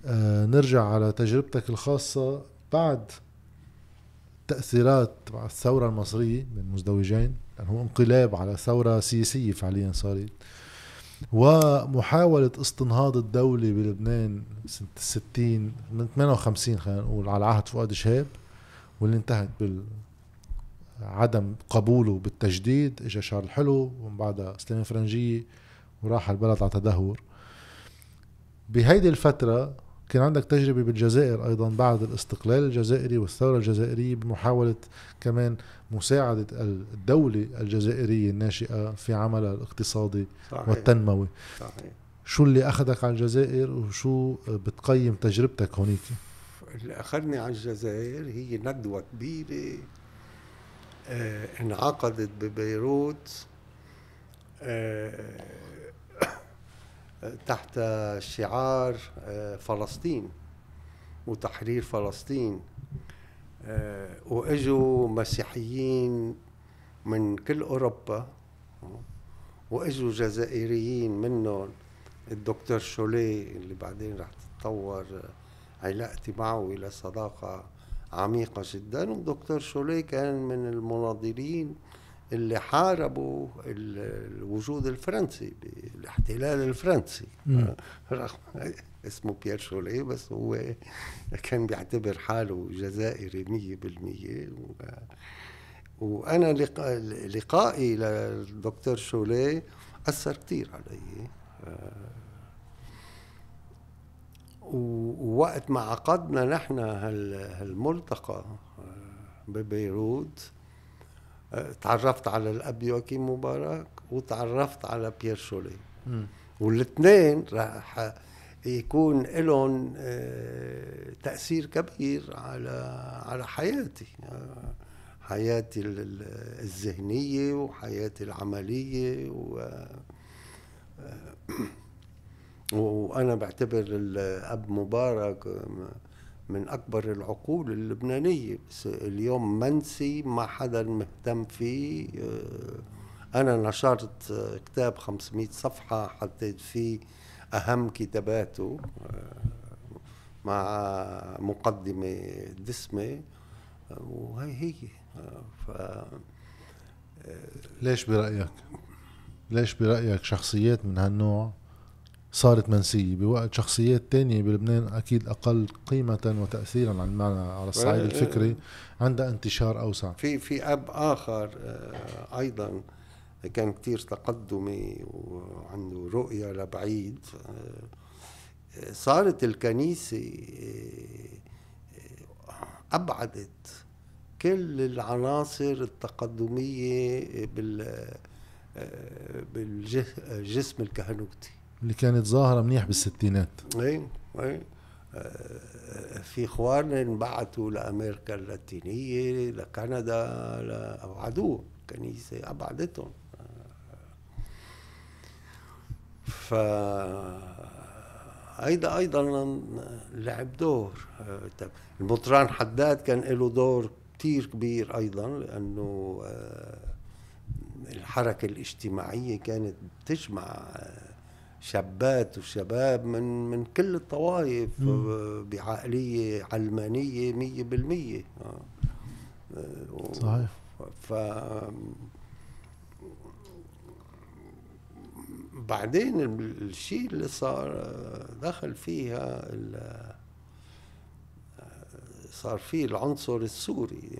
آه، نرجع على تجربتك الخاصة بعد التأثيرات تبع الثورة المصرية من مزدوجين لأنه هو انقلاب على ثورة سياسية فعليا صارت ومحاولة استنهاض الدولة بلبنان سنة الستين من 58 خلينا نقول على عهد فؤاد شهاب واللي انتهت بال عدم قبوله بالتجديد اجى شهر الحلو ومن بعدها سليمان فرنجية وراح البلد على تدهور. بهيدي الفترة كان عندك تجربة بالجزائر أيضا بعد الاستقلال الجزائري والثورة الجزائرية بمحاولة كمان مساعدة الدولة الجزائرية الناشئة في عملها الاقتصادي صحيح. والتنموي صحيح. شو اللي أخذك على الجزائر وشو بتقيم تجربتك هونيك اللي أخذني على الجزائر هي ندوة كبيرة آه انعقدت ببيروت آه تحت شعار آه، فلسطين وتحرير فلسطين. آه، وإجوا مسيحيين من كل أوروبا وإجوا جزائريين منهم. الدكتور شولي اللي بعدين رح تتطور علاقتي معه إلى صداقة عميقة جدا. والدكتور شولي كان من المناضلين اللي حاربوا الوجود الفرنسي الاحتلال الفرنسي. رغم [laughs] اسمه بيير شولي بس هو كان بيعتبر حاله جزائري مية بالمية. وأنا لقائي للدكتور شولي أثر كتير علي. ووقت ما عقدنا نحن هالملتقى ببيروت تعرفت على الأب يوكيم مبارك وتعرفت على بيير شولي. والاثنين راح يكون لهم آه، تأثير كبير على على حياتي. آه، حياتي الذهنية وحياتي العملية و آه، [clears throat] وأنا بعتبر الأب مبارك من أكبر العقول اللبنانية. بس اليوم منسي ما حدا مهتم فيه. آه، أنا نشرت كتاب 500 صفحة حطيت فيه أهم كتاباته آه، مع مقدمة دسمة وهي هي. آه، ف ليش برأيك؟ ليش برأيك شخصيات من هالنوع؟ صارت منسية بوقت شخصيات تانية بلبنان أكيد أقل قيمة وتأثيرا عن المعنى على الصعيد الفكري عندها انتشار أوسع. في في أب آخر آه، أيضا كان كتير تقدمي وعنده رؤية لبعيد صارت الكنيسة آه، أبعدت كل العناصر التقدمية بالجسم الكهنوتي. اللي كانت ظاهرة منيح بالستينات. اي اي آه، في اخواننا انبعثوا لأمريكا اللاتينية لكندا لابعدوه الكنيسه أبعدتهم. ف هيدا أيضا لعب دور. المطران حداد كان له دور كتير كبير أيضا لأنه آه، الحركة الاجتماعية كانت بتجمع آه، شابات وشباب من من كل الطوائف بعقلية علمانية مية بالمية. صحيح ف بعدين الشيء اللي صار دخل فيها صار فيه العنصر السوري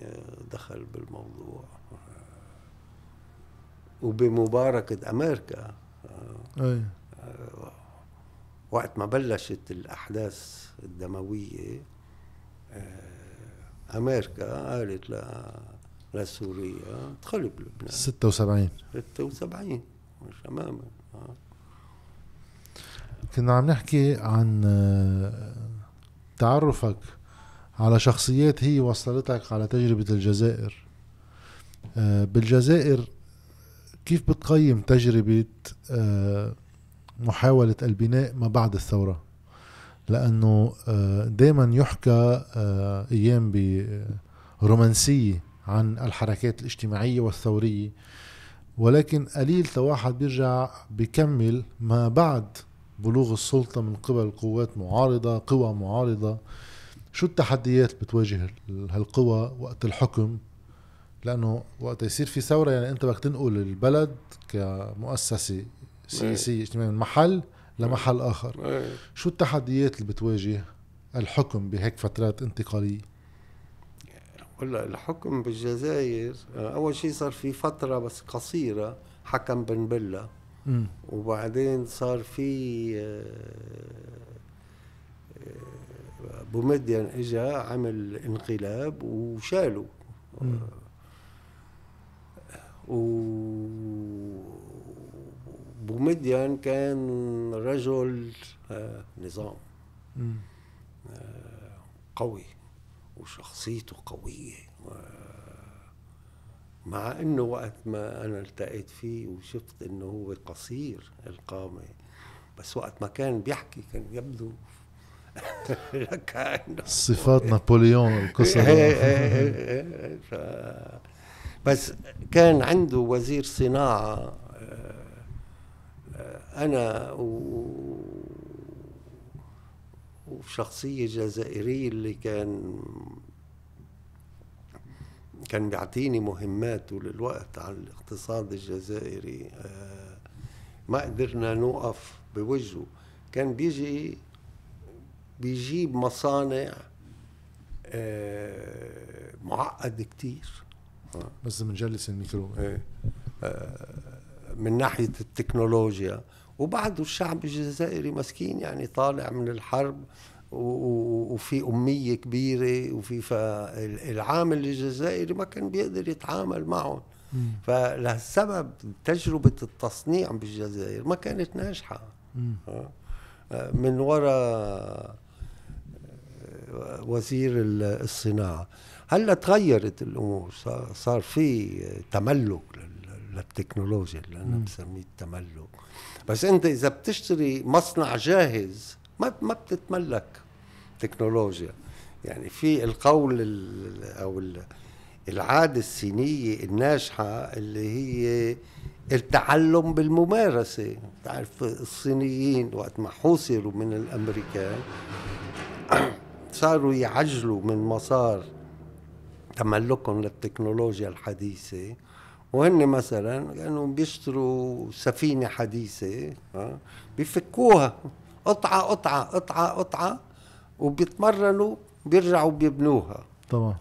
دخل بالموضوع وبمباركة أمريكا أي. وقت ما بلشت الأحداث الدموية آه، أمريكا قالت ل لسوريا ادخلوا بلبنان 76 76 مش أماما آه. كنا عم نحكي عن آه، تعرفك على شخصيات هي وصلتك على تجربة الجزائر. بالجزائر كيف بتقيم تجربة محاولة البناء ما بعد الثورة لأنه آه، دائما يحكى آه، أيام برومانسية عن الحركات الاجتماعية والثورية ولكن قليل واحد بيرجع بيكمل ما بعد بلوغ السلطة من قبل قوات معارضة قوى معارضة. شو التحديات بتواجه ال- هالقوى وقت الحكم؟ لأنه وقت يصير في ثورة يعني أنت بدك تنقل البلد كمؤسسة سياسية اجتماعية من محل لمحل آخر. إيه. شو التحديات اللي بتواجه الحكم بهيك فترات انتقالية؟ ولا الحكم بالجزائر أول شيء صار في فترة بس قصيرة حكم بن بلة. وبعدين صار في آه، آه، بومدين إجا عمل انقلاب وشالوا. و بومدين كان رجل آه، نظام امم قوي وشخصيته قوية مع انه وقت ما أنا التقيت فيه وشفت انه هو قصير القامة بس وقت ما كان بيحكي كان يبدو كأنه صفات نابليون إيه إيه إيه إيه ف- بس كان عنده وزير صناعة آه، أنا و وشخصية جزائرية اللي كان كان بيعطيني مهمات طول الوقت على الاقتصاد الجزائري. آه، ما قدرنا نوقف بوجهه. كان بيجي بيجيب مصانع آه، معقد كتير. بس بنجلس الميكرو. إيه. آه، من ناحية التكنولوجيا. وبعده الشعب الجزائري مسكين يعني طالع من الحرب وفي أمية كبيرة وفي فالعامل الجزائري ما كان بيقدر يتعامل معهم. فلهالسبب تجربة التصنيع بالجزائر ما كانت ناجحة. آه. من وراء آه، وزير ال- الصناعة هلأ تغيرت الأمور صار- صار في تملك لل- للتكنولوجيا اللي أنا. بسميه التملك بس أنت إذا بتشتري مصنع جاهز ما ما بتتملك تكنولوجيا. يعني في القول ال- العادة الصينية الناجحة اللي هي التعلم بالممارسة. تعرف الصينيين وقت ما حوصروا من الأمريكان [clears throat] صاروا يعجلوا من مسار تملكهم للتكنولوجيا الحديثة. وهن مثلا كانوا بيشتروا سفينة حديثة ها، بيفكوها قطعة قطعة قطعة قطعة وبيتمرنوا بيرجعوا بيبنوها. طبعا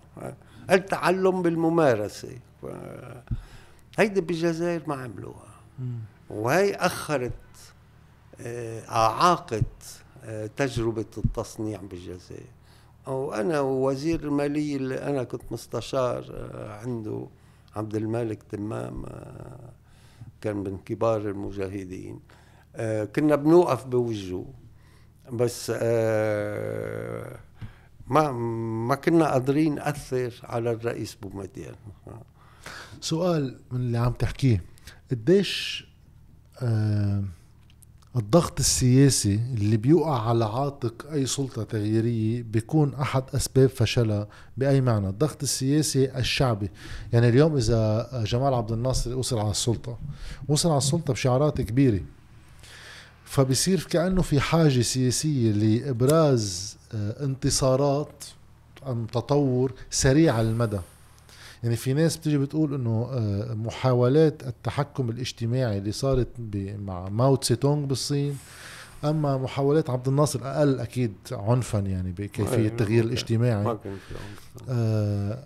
التعلم بالممارسة. ف- هيدي بالجزائر ما عملوها. وهي أخرت آه، أعاقت آه، تجربة التصنيع بالجزائر. وأنا ووزير المالية اللي أنا كنت مستشار آه، عنده عبد الملك تمام آه، كان من كبار المجاهدين. آه، كنا بنوقف بوجهه بس آه، ما ما كنا قادرين نأثر على الرئيس بومدين سؤال من اللي عم تحكيه قديش آه الضغط السياسي اللي بيوقع على عاتق أي سلطة تغييرية بيكون أحد أسباب فشلها بأي معنى. الضغط السياسي الشعبي. يعني اليوم إذا جمال عبد الناصر وصل على السلطة وصل على السلطة بشعارات كبيرة فبصير كأنه في حاجة سياسية لإبراز آه، انتصارات أم تطور سريع المدى. يعني في ناس بتيجي بتقول إنه آه، محاولات التحكم الاجتماعي اللي صارت مع ماو تسي تونغ بالصين أما محاولات عبد الناصر أقل أكيد عنفا يعني بكيفية أيوة، التغيير أوكي. الاجتماعي. آه،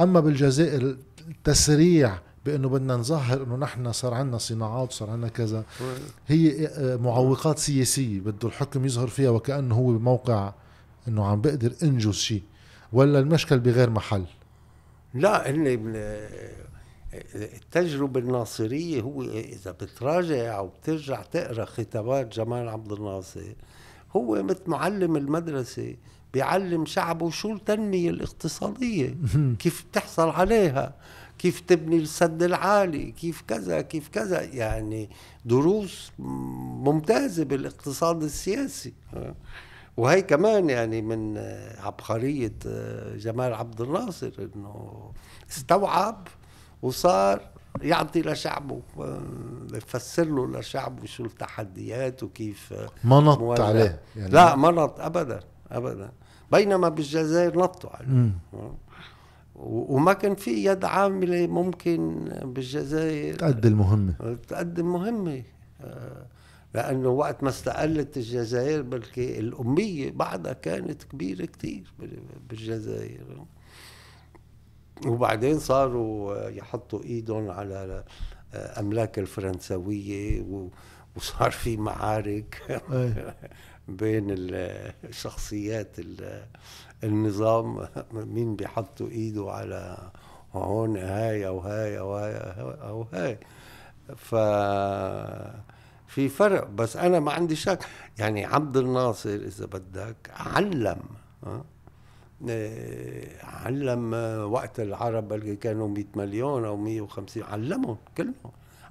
أما بالجزائر التسريع بإنه بدنا نظهر إنه نحن صار عندنا صناعات وصار عندنا كذا هي آه، معوقات سياسية بده الحكم يظهر فيها وكأنه هو بموقع إنه عم بقدر إنجز شيء ولا المشكل بغير محل لا اللي بن- التجربة الناصرية هو إذا بتراجع أو بترجع تقرأ خطابات جمال عبد الناصر هو مثل معلم المدرسة بيعلم شعبه شو التنمية الاقتصادية كيف بتحصل عليها كيف تبني السد العالي كيف كذا كيف كذا يعني دروس ممتازة بالاقتصاد السياسي. وهي كمان يعني من عبقرية جمال عبد الناصر إنه استوعب وصار يعطي لشعبه يفسر له لشعبه شو التحديات وكيف ما نط. عليه يعني لا ما نط ابدا ابدا بينما بالجزائر نطوا عليه. وما كان في يد عاملة ممكن بالجزائر تأدي المهمة تقدم مهمه آه، لأنه وقت ما استقلت الجزائر بلكي الأمية بعدها كانت كبيرة كتير بالجزائر. وبعدين صاروا يحطوا إيدهم على أملاك الفرنسوية وصار في معارك إيه. [laughs] بين الشخصيات ال- النظام. مين بيحطوا إيده على هون هاي أو هاي أو هاي أو هاي. ف في فرق. بس أنا ما عندي شك. يعني عبد الناصر إذا بدك علم؟ إيه، علم وقت العرب اللي كانوا 100 مليون أو 150 علمهم كلهم.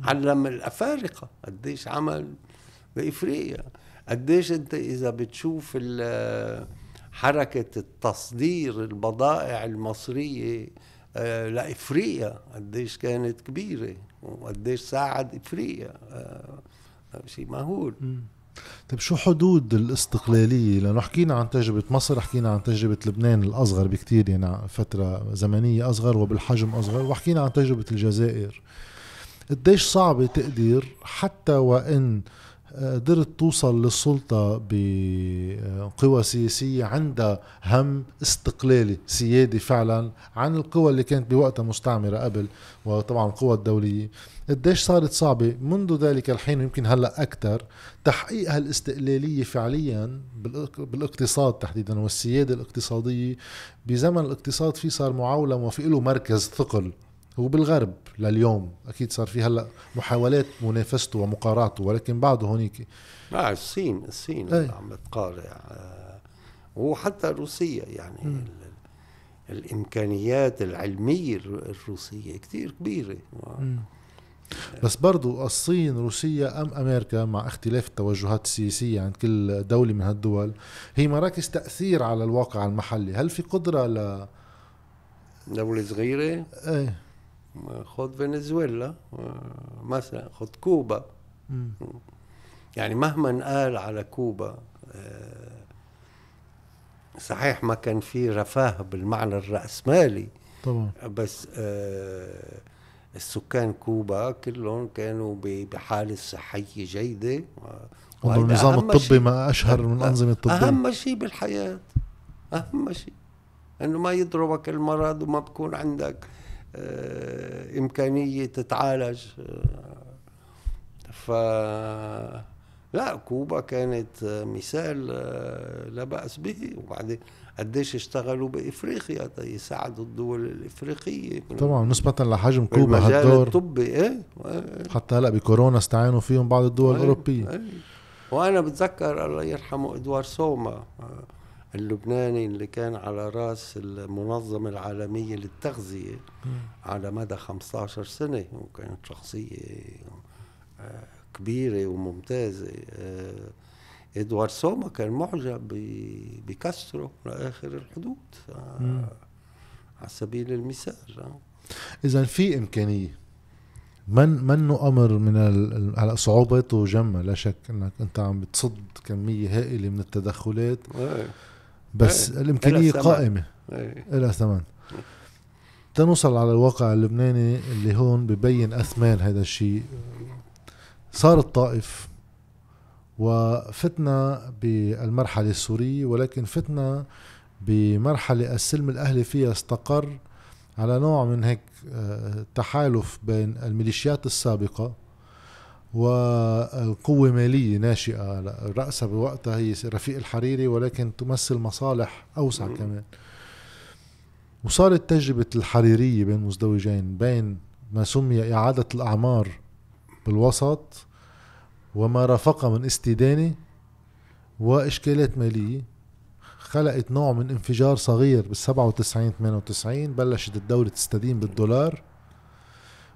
علم الأفارقة. قديش عمل بإفريقيا. قديش أنت إذا بتشوف ال- حركة التصدير البضائع المصرية آه، لإفريقيا قديش كانت كبيرة وقديش ساعد إفريقيا آه، شيء مهول. طيب شو حدود الاستقلالية؟ لأنه حكينا عن تجربة مصر حكينا عن تجربة لبنان الأصغر بكتير يعني فترة زمنية أصغر وبالحجم أصغر وحكينا عن تجربة الجزائر. قديش صعبة تقدير حتى وإن آه، قدرت توصل للسلطة بقوى سياسية عندها هم استقلالي سيادي فعلا عن القوى اللي كانت بوقتها مستعمرة قبل وطبعا القوى الدولية. قديش صارت صعبة؟ منذ ذلك الحين يمكن هلأ أكثر تحقيق هالاستقلالية فعليا بالإق- بالاقتصاد تحديدا والسيادة الاقتصادية بزمن الاقتصاد فيه صار معولم وفي له مركز ثقل. هو بالغرب لليوم. أكيد صار في هلأ محاولات منافسته ومقارعته ولكن بعده هونيك. لا الصين الصين. اللي عم تقارع آه، وحتى روسيا يعني الإمكانيات العلمية الر- الروسية كثير كبيرة. بس برضو الصين روسيا أم أمريكا مع اختلاف التوجهات السياسية عند كل دولة من هالدول هي مراكز تأثير على الواقع المحلي. هل في قدرة ل دولة صغيرة؟ إيه. خذ فنزويلا آه، مثلا خذ كوبا مم. يعني مهما قال على كوبا آه، صحيح ما كان في رفاه بالمعنى الرأسمالي طبعا بس آه، السكان كوبا كلهم كانوا بحالة صحية جيدة و- وهيدا النظام أهم الطبي. ما أشهر من الانظمه الطبيه أهم شيء بالحياة أهم شيء إنه ما يضربك المرض وما بكون عندك آه، إمكانية تتعالج. آه، ف لا كوبا كانت مثال آه، لا بأس به. وبعدين قديش اشتغلوا بإفريقيا؟ يساعدوا الدول الإفريقية. طبعا نسبة لحجم كوبا هالدور الطبي إيه إيه. حتى هلأ بكورونا استعانوا فيهم بعض الدول أي- الأوروبية. أي. وأنا بتذكر الله يرحمه ادوار سوما اللبناني اللي كان على رأس المنظمة العالمية للتغذية على مدى 15 سنة وكانت شخصية آه، كبيرة وممتازة آه، ادوار سوما كان معجب ب- بكاسترو لآخر الحدود آه،. على سبيل المثال. إذا في إمكانية من منه أمر من هلا صعوباته جمة لا شك إنك أنت عم بتصد كمية هائلة من التدخلات إيه، بس إيه. الامكانية. قائمة. لها ثمن تنوصل على الواقع اللبناني اللي هون ببين اثمان هذا الشيء صار الطائف وفتنا بالمرحلة السورية ولكن فتنا بمرحلة السلم الأهلي فيها استقر على نوع من هيك آه، تحالف بين الميليشيات السابقة والقوة مالية ناشئة. رأسها بوقتها هي رفيق الحريري ولكن تمثل مصالح أوسع. كمان. وصارت تجربة الحريرية بين مزدوجين بين ما سمي إعادة الأعمار بالوسط وما رافقها من استدانة وإشكالات مالية. خلقت نوع من انفجار صغير بال 97 98 بلشت الدولة تستدين بالدولار.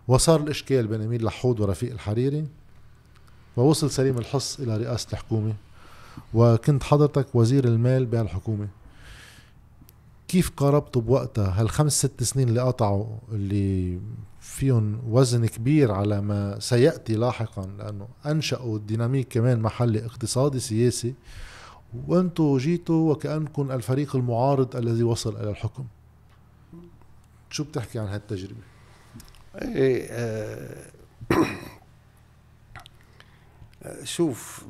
وصار الإشكال بين أمير لحود ورفيق الحريري. ووصل سليم الحص إلى رئاسة الحكومة وكنت حضرتك وزير المال بهالحكومة كيف قاربتوا بوقتها؟ هالخمس ست سنين اللي قطعوا اللي فيهم وزن كبير على ما سيأتي لاحقا؟ لأنه أنشأوا ديناميك كمان محلي اقتصادي سياسي وأنتم جيتوا وكأنكم الفريق المعارض الذي وصل إلى الحكم. شو بتحكي عن هالتجربة؟ إيه آه شوف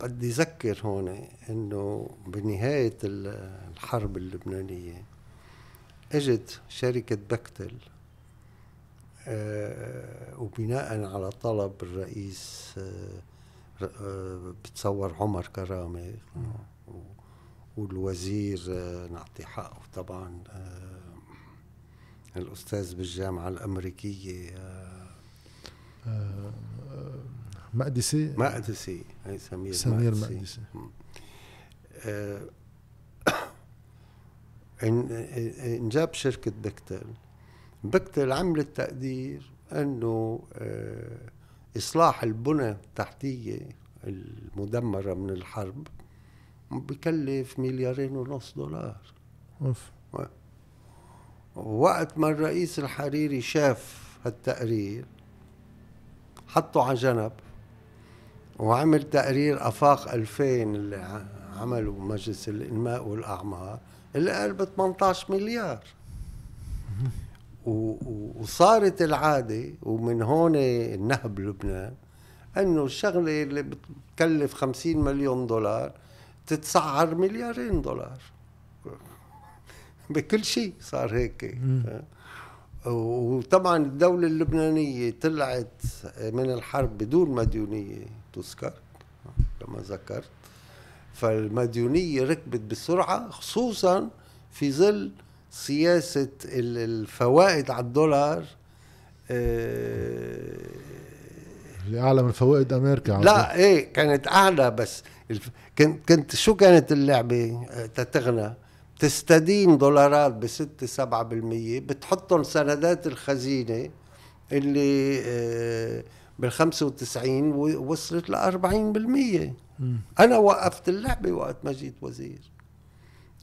بدي اذكر هون إنه بنهاية الحرب اللبنانية إجت شركة بكتل آه، وبناء على طلب الرئيس آه، آه، بتصور عمر كرامة والوزير نعطي حقه طبعا الأستاذ بالجامعة الأمريكية مقدسي؟ مقدسي هي سمير سمير مقدسي, مقدسي. [coughs] انجاب شركة بكتل بكتل عملت تقدير إنه آه، إصلاح البنى التحتية المدمرة من الحرب بكلف مليارين ونص دولار. أوف. وقت ما الرئيس الحريري شاف هالتقرير حطه على جنب وعمل تقرير أفاق 2000 اللي عمله مجلس الإنماء والأعمار اللي قال ب 18 مليار. وصارت العادة ومن هون النهب لبنان إنه الشغلة اللي بتكلف 50 مليون دولار تتسعر مليارين دولار. بكل شيء صار هيك. وطبعا الدولة اللبنانية طلعت من الحرب بدون مديونية. تذكر كما ذكرت. فالمديونية ركبت بسرعة خصوصا في ظل سياسة الفوائد على الدولار آه، اللي اعلى من فوائد أمريكا لا إيه كانت أعلى بس. كنت كنت شو كانت اللعبة؟ آه، تتغنى. تستدين دولارات ب 6 7% بتحطهم سندات الخزينة اللي آه، بال 95 وصلت ل 40% أنا وقفت اللعبة وقت ما جيت وزير.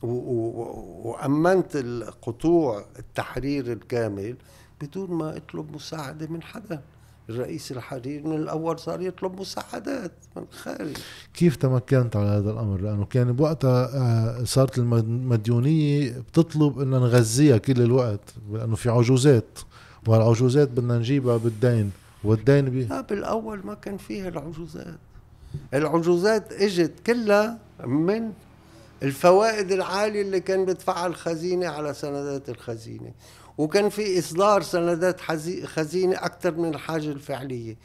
وأمنت القطوع التحرير الكامل بدون ما أطلب مساعدة من حدا. الرئيس الحرير من الأول صار يطلب مساعدات من الخارج كيف تمكنت على هذا الأمر؟ لأنه كان بوقتها آه، صارت المديونية بتطلب ان نغذيها كل الوقت لأنه في عجوزات. والعجوزات بدنا نجيبها بالدين. والدين بي لا بالاول ما كان فيها العجوزات العجوزات إجت كلها من الفوائد العالية اللي كان بيدفعها الخزينة على سندات الخزينة. وكان في إصدار سندات خزينة أكثر من الحاجة الفعلية.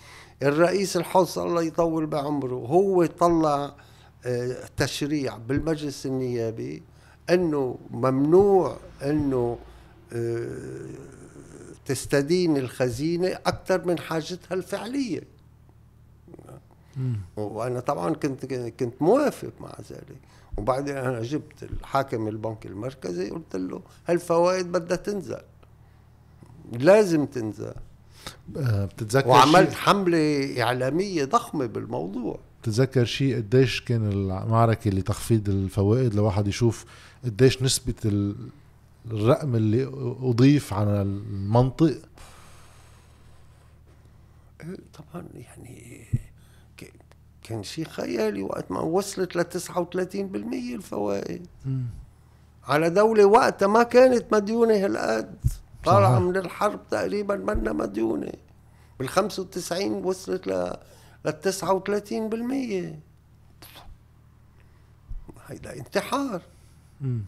الرئيس الحص الله يطول بعمره هو طلع آه، تشريع بالمجلس النيابي إنه ممنوع إنه آه، تستدين الخزينة أكثر من حاجتها الفعلية. وأنا طبعا كنت كنت موافق مع ذلك. وبعدين أنا جبت الحاكم البنك المركزي قلت له هالفوائد بدها تنزل. لازم تنزل. آه، بتتذكر وعملت حملة إعلامية ضخمة بالموضوع. بتتذكر شيء؟ قديش كان المعركة لتخفيض الفوائد لواحد يشوف قديش نسبة الرقم اللي أضيف على المنطق. طبعا يعني كان شيء خيالي وقت ما وصلت ل 39% الفوائد. م. على دولة وقتها ما كانت مديونة هالقد. طالعة من الحرب تقريبا منا مديونة. بال 95 وصلت ل لل 39% هيدا انتحار. م.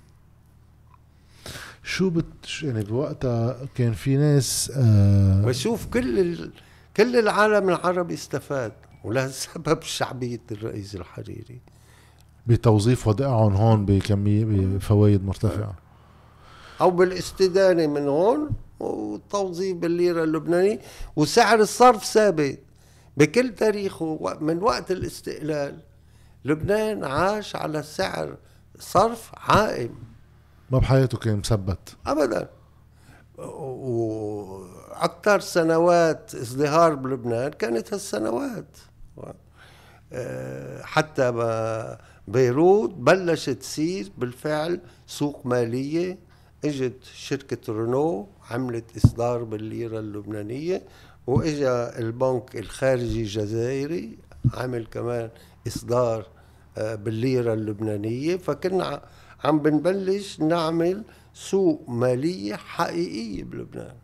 شو بت يعني بوقتها كان في ناس آه وشوف كل ال... كل العالم العربي استفاد ولسبب شعبية الرئيس الحريري. بتوظيف ودائعهم هون بكمية بفوائد مرتفعة. أو بالاستدانة من هون والتوظيف بالليرة اللبنانية. وسعر الصرف ثابت. بكل تاريخه من وقت الاستقلال لبنان عاش على سعر صرف عائم. ما بحياته كان مثبت. ابدا. وأكثر سنوات ازدهار بلبنان كانت هالسنوات. آه، حتى بيروت بلشت تصير بالفعل سوق مالية. إجت شركة رونو عملت إصدار بالليرة اللبنانية وإجا البنك الخارجي الجزائري عمل كمان إصدار آه، بالليرة اللبنانية. فكنا عم بنبلش نعمل سوق مالية حقيقية بلبنان.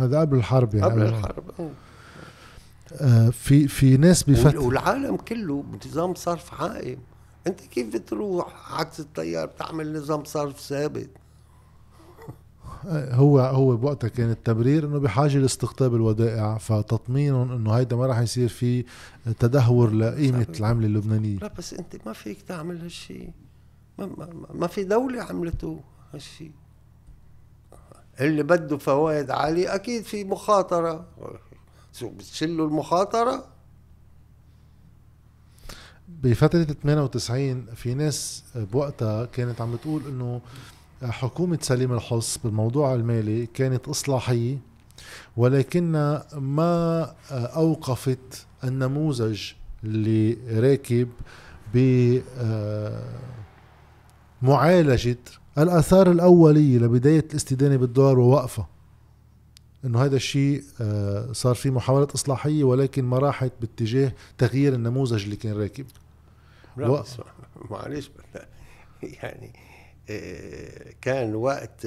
هذا قبل الحرب يعني. قبل الحرب آه. في في ناس بفتح والعالم كله بنظام صرف عائم. انت كيف بتروح عكس التيار بتعمل نظام صرف ثابت؟ هو هو بوقتها كان التبرير إنه بحاجة لاستقطاب الودائع فتطمينهم إنه هيدا ما راح يصير في تدهور لقيمة العملة اللبنانية. لا بس انت ما فيك تعمل هالشيء ما, ما, في دولة عملته هالشيء. اللي بده فوائد عالية أكيد في مخاطرة. شو بتشلوا المخاطرة؟ بفترة 98 في ناس بوقتها كانت عم بتقول إنه حكومة سليم الحص بالموضوع المالي كانت إصلاحية ولكن ما أوقفت النموذج اللي راكب بمعالجة الآثار الأولية لبداية الاستدانة بالدولار ووقفها. إنه هذا الشيء آه، صار في محاولة إصلاحية ولكن ما راحت باتجاه تغيير النموذج اللي كان راكب. و... معلش يعني كان وقت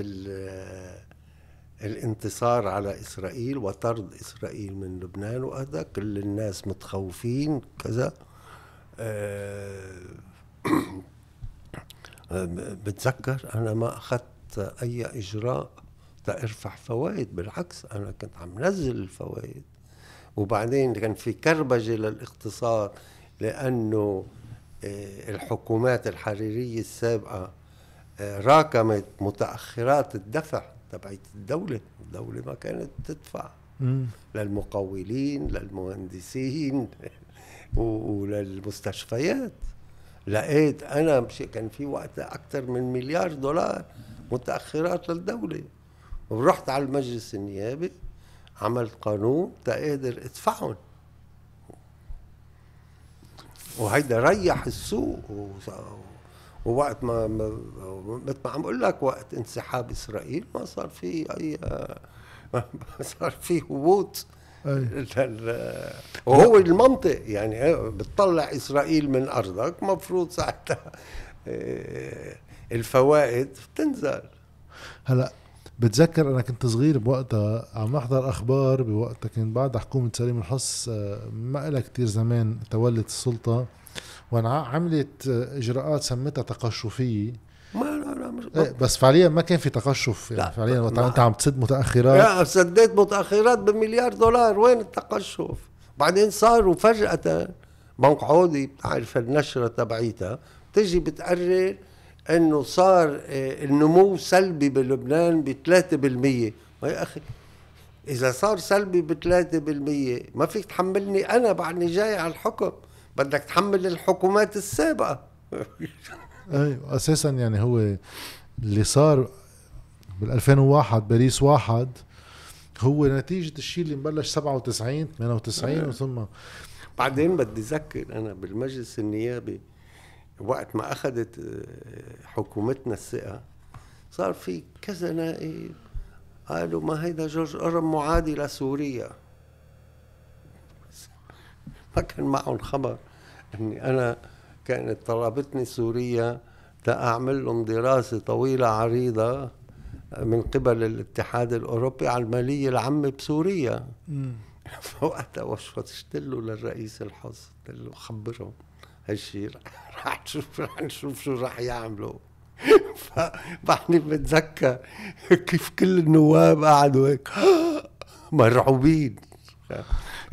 الانتصار على إسرائيل وطرد إسرائيل من لبنان وهذا كل الناس متخوفين كذا آه، بتذكر أنا ما أخذت أي إجراء ترفع فوائد بالعكس أنا كنت عم نزل الفوائد. وبعدين كان في كربجة للاقتصاد لأنه آه، الحكومات الحريرية السابقة راكمت متأخرات الدفع تبعت الدولة. الدولة ما كانت تدفع. للمقاولين للمهندسين [laughs] وللمستشفيات. لقيت أنا كان في وقتها أكثر من مليار دولار متأخرات للدولة. ورحت على المجلس النيابي عملت قانون تقدر ادفعهم. وهيدا ريح السوق. ووقت ما مثل ما عم أقول لك وقت انسحاب إسرائيل ما صار في اي [laughs] ما صار في هبوط. [laughs] وهو المنطق يعني بتطلع إسرائيل من أرضك مفروض ساعتها آه، الفوائد بتنزل. هلأ بتذكر أنا كنت صغير بوقتها عم احضر أخبار بوقتها كان بعد حكومه سليم الحص آه، ما لها كثير زمان تولت السلطة وعملت إجراءات سمتها تقشفية. مش إيه بس فعليا ما كان في تقشف يعني. فعليا وقت انت عم تسد متأخرات. لا سديت متأخرات بمليار دولار. وين التقشف؟ بعدين صاروا فجاه بنك عودي بتعرف النشرة تبعيتها بتجي بتقرر إنه صار آه، النمو سلبي بلبنان ب 3% يا أخي إذا صار سلبي ب 3% ما فيك تحملني أنا بعدني جاي على الحكم. بدك تحمل الحكومات السابقة. [laughs] أيوه أساسا يعني هو اللي صار بال 2001 باريس واحد هو نتيجة الشيء اللي مبلش 97 98 وثم بعدين بدي ذكر أنا بالمجلس النيابي وقت ما أخذت آه، حكومتنا الثقة صار في كذا نائب قالوا ما هيدا جورج أرم معادي لسوريا. ما كان معهم خبر إني أنا كانت طلبتني سوريا تأعمل لهم دراسة طويلة عريضة من قبل الاتحاد الأوروبي على المالية العامة بسوريا. فوقتها وشفت له للرئيس الحظ قلت له خبرهم هالشيء رح نشوف رح نشوف شو رح يعملوا. [laughs] فبعدني بتذكر كيف كل النواب قعدوا هيك. [gasps] مرعوبين.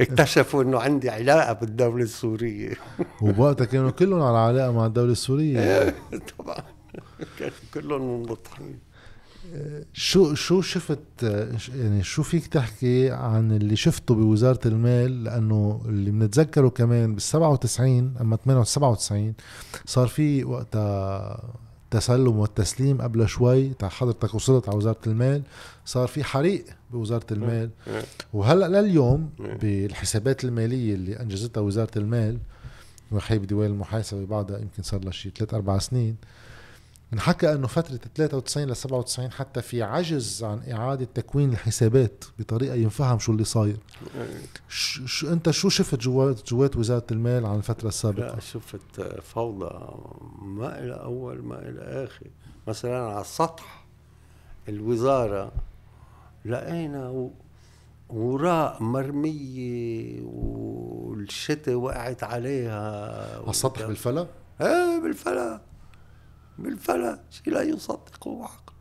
اكتشفوا إنه عندي علاقة بالدولة السورية. وبوقتها كانوا كلهم على علاقة مع الدولة السورية. [laughs] طبعا. كانوا كلهم منبطحين شو شو شفت يعني شو فيك تحكي عن اللي شفته بوزارة المال؟ لأنه اللي بنتذكره كمان بال 97 أما 98 صار في وقتها التسلم والتسليم قبل شوي حضرتك وصلت على وزارة المال صار في حريق بوزارة المال. وهلأ لليوم بالحسابات المالية اللي أنجزتها وزارة المال وحي بديوان المحاسبة بعدها يمكن صار لها شيء ثلاث أربع سنين انحكى أنه فترة 93 ل 97 حتى في عجز عن إعادة تكوين الحسابات بطريقة ينفهم شو اللي صاير. شو, أنت شو شفت جوات جوات وزارة المال عن الفترة السابقة؟ لا شفت فوضى ما إلى أول ما إلى آخر. مثلا على سطح الوزارة لقينا وراء مرمية والشتاء وقعت عليها على السطح بالفلا؟ إيه بالفلا. بالفلا شيء لا يصدقه عقل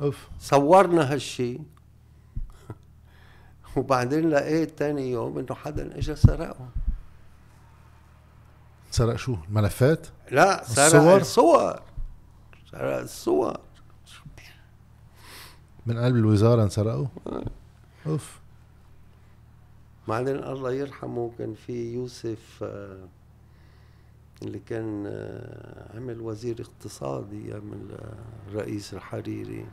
أوف. صورنا هالشي. [laughs] وبعدين لقيت تاني يوم إنه حدا اجى سرقهم. سرق شو؟ الملفات؟ لا سرق الصور؟ الصور. سرق الصور. من قلب الوزارة انسرقوا أوف. بعدين الله يرحمه كان في يوسف آه، اللي كان آه، عمل وزير اقتصاد أيام الرئيس الحريري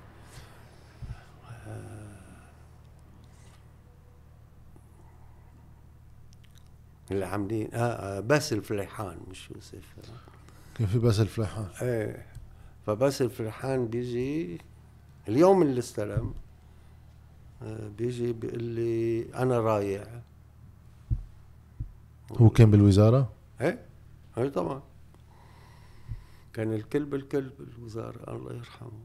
آه، اللي عاملين آه آه، باسل فليحان مش يوسف. كان في بس الفلاحان إيه فباسل فليحان بيجي اليوم اللي استلم آه، بيجي بيقول لي أنا رايح هو كان بالوزارة؟ إيه؟ إيه طبعا. كان الكل بالكل بالوزارة الله يرحمه.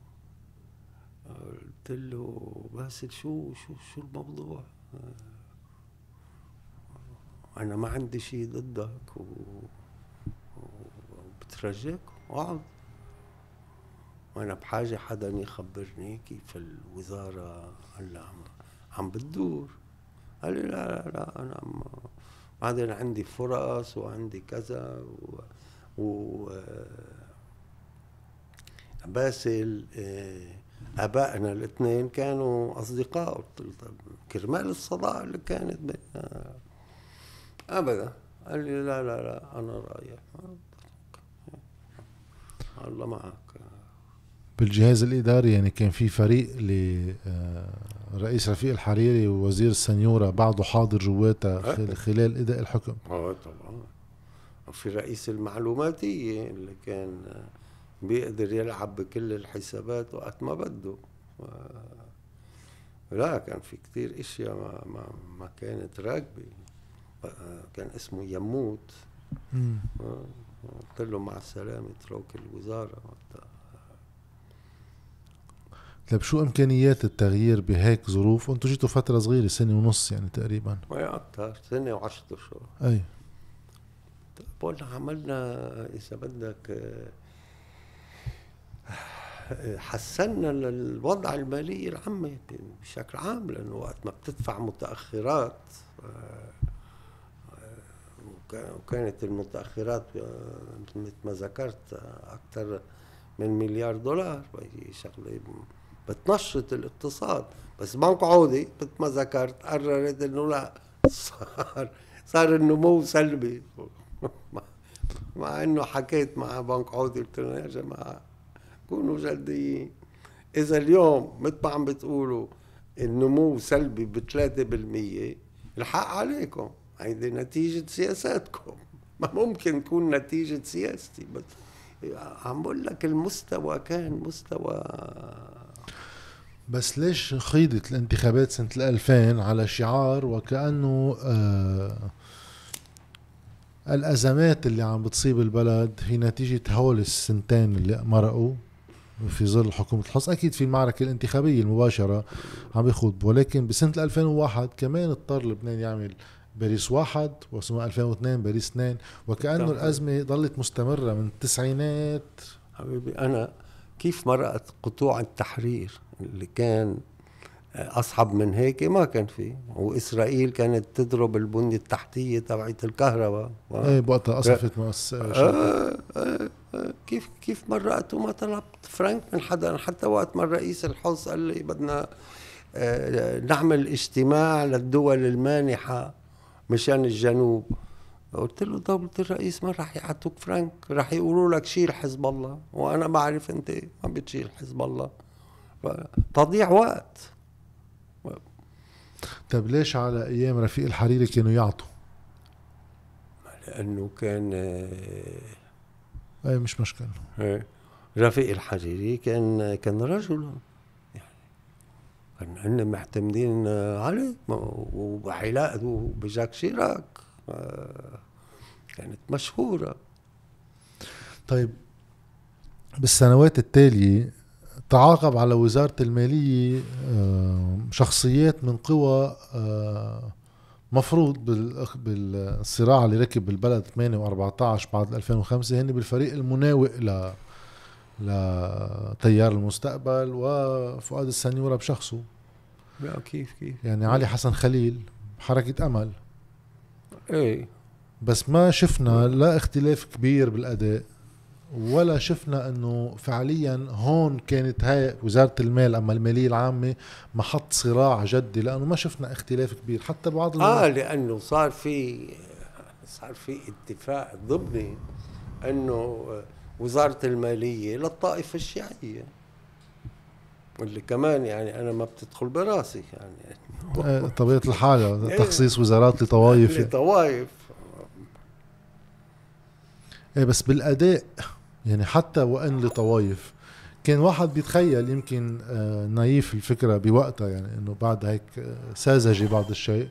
قلت له باسل شو شو شو الموضوع؟ أنا ما عندي شيء ضدك و... اقعد وأنا بحاجة حدا يخبرني كيف الوزارة هلأ عم عم بتدور. قال لي لا لا لا أنا بعدين عندي فرص وعندي كذا و, و... باسل آه، آبائنا الاثنين كانوا أصدقاء كرمال الصداقه اللي كانت بيننا ابدا. قال لي لا لا لا أنا رايح الله معك. بالجهاز الإداري يعني كان في فريق لرئيس رفيق الحريري ووزير السنيورة بعده حاضر جواتها خل- خلال إداء الحكم. آه طبعا. وفي رئيس المعلوماتية اللي كان بيقدر يلعب بكل الحسابات وقت ما بده. و... لا كان في كتير إشياء ما, ما, ما كانت راكبة. كان اسمه يموت. آه، قلت له مع السلامة اترك الوزارة. وقتها. طيب شو إمكانيات التغيير بهيك ظروف؟ وأنتم جيتوا فترة صغيرة سنة ونص يعني تقريبا. ما أكثر سنة وعشرة أشهر. أي. بقول عملنا إذا بدك حسنا الوضع المالي العامة بشكل عام لأنه وقت ما بتدفع متأخرات آه، آه، وكا- وكانت المتأخرات آه، مثل ما ذكرت أكثر من مليار دولار شغلة بتنشط الاقتصاد. بس بنك عودي مثل ما ذكرت قررت إنه لا صار صار النمو سلبي. [laughs] مع إنه حكيت مع بنك عودي قلت لهم يا جماعة كونوا جديين. إذا اليوم مثل ما عم بتقولوا النمو سلبي ب 3% الحق عليكم. هيدي نتيجة سياساتكم. [laughs] ما ممكن تكون نتيجة سياستي. بس عم بقول لك المستوى كان مستوى بس ليش خيضت الانتخابات سنة 2000 على شعار وكأنه آه الأزمات اللي عم بتصيب البلد هي نتيجة هول السنتين اللي مرقوا في ظل حكومة الحصن أكيد في المعركة الانتخابية المباشرة عم بيخوض ولكن بسنة 2001 كمان اضطر لبنان يعمل باريس واحد وثم 2002 باريس اثنين وكأنه. الأزمة ضلت مستمرة من التسعينات حبيبي أنا كيف مرقت قطوع التحرير؟ اللي كان اصعب من هيك ما كان في. وإسرائيل كانت تضرب البنية التحتية تبعت الكهرباء. و... إيه بوقتها قصفت مؤسسة آه آه آه كيف كيف مرقت وما طلبت؟ فرانك من حدا حتى وقت ما الرئيس الحظ قال لي بدنا آه نعمل اجتماع للدول المانحة مشان الجنوب. قلت له دولة الرئيس ما راح يعطوك فرانك؟ راح يقولوا لك شيل حزب الله. وأنا بعرف أنت ما بتشيل حزب الله. تضيع وقت طيب ليش على أيام رفيق الحريري كانوا يعطوا؟ لأنه كان إيه مش مشكلة إيه. رفيق الحريري كان كان رجل يعني كان هن معتمدين عليه وعلاقته بجاك شيراك كانت مشهورة طيب بالسنوات التالية تعاقب على وزارة المالية آه، شخصيات من قوى آه، مفروض بالصراع اللي ركب بالبلد 8 و14 بعد 2005 هن بالفريق المناوئ ل لتيار المستقبل وفؤاد السنيورة بشخصه. كيف كيف؟ يعني علي حسن خليل حركة أمل. إيه. بس ما شفنا لا اختلاف كبير بالأداء. ولا شفنا إنه فعليا هون كانت هاي وزارة المال أما المالية العامة محط صراع جدي لأنه ما شفنا اختلاف كبير. حتى بعض آه لأنه صار في صار في اتفاق ضمني إنه وزارة المالية للطائفة الشيعية واللي كمان يعني أنا ما بتدخل براسي يعني. آه، طبيعة الحال [laughs] إيه. تخصيص وزارات لطوائف. لطوائف. إيه بس بالأداء يعني حتى وإن لطوايف كان واحد بيتخيل يمكن آه، نايف الفكرة بوقتها يعني إنه بعد هيك آه، ساذجة بعض الشيء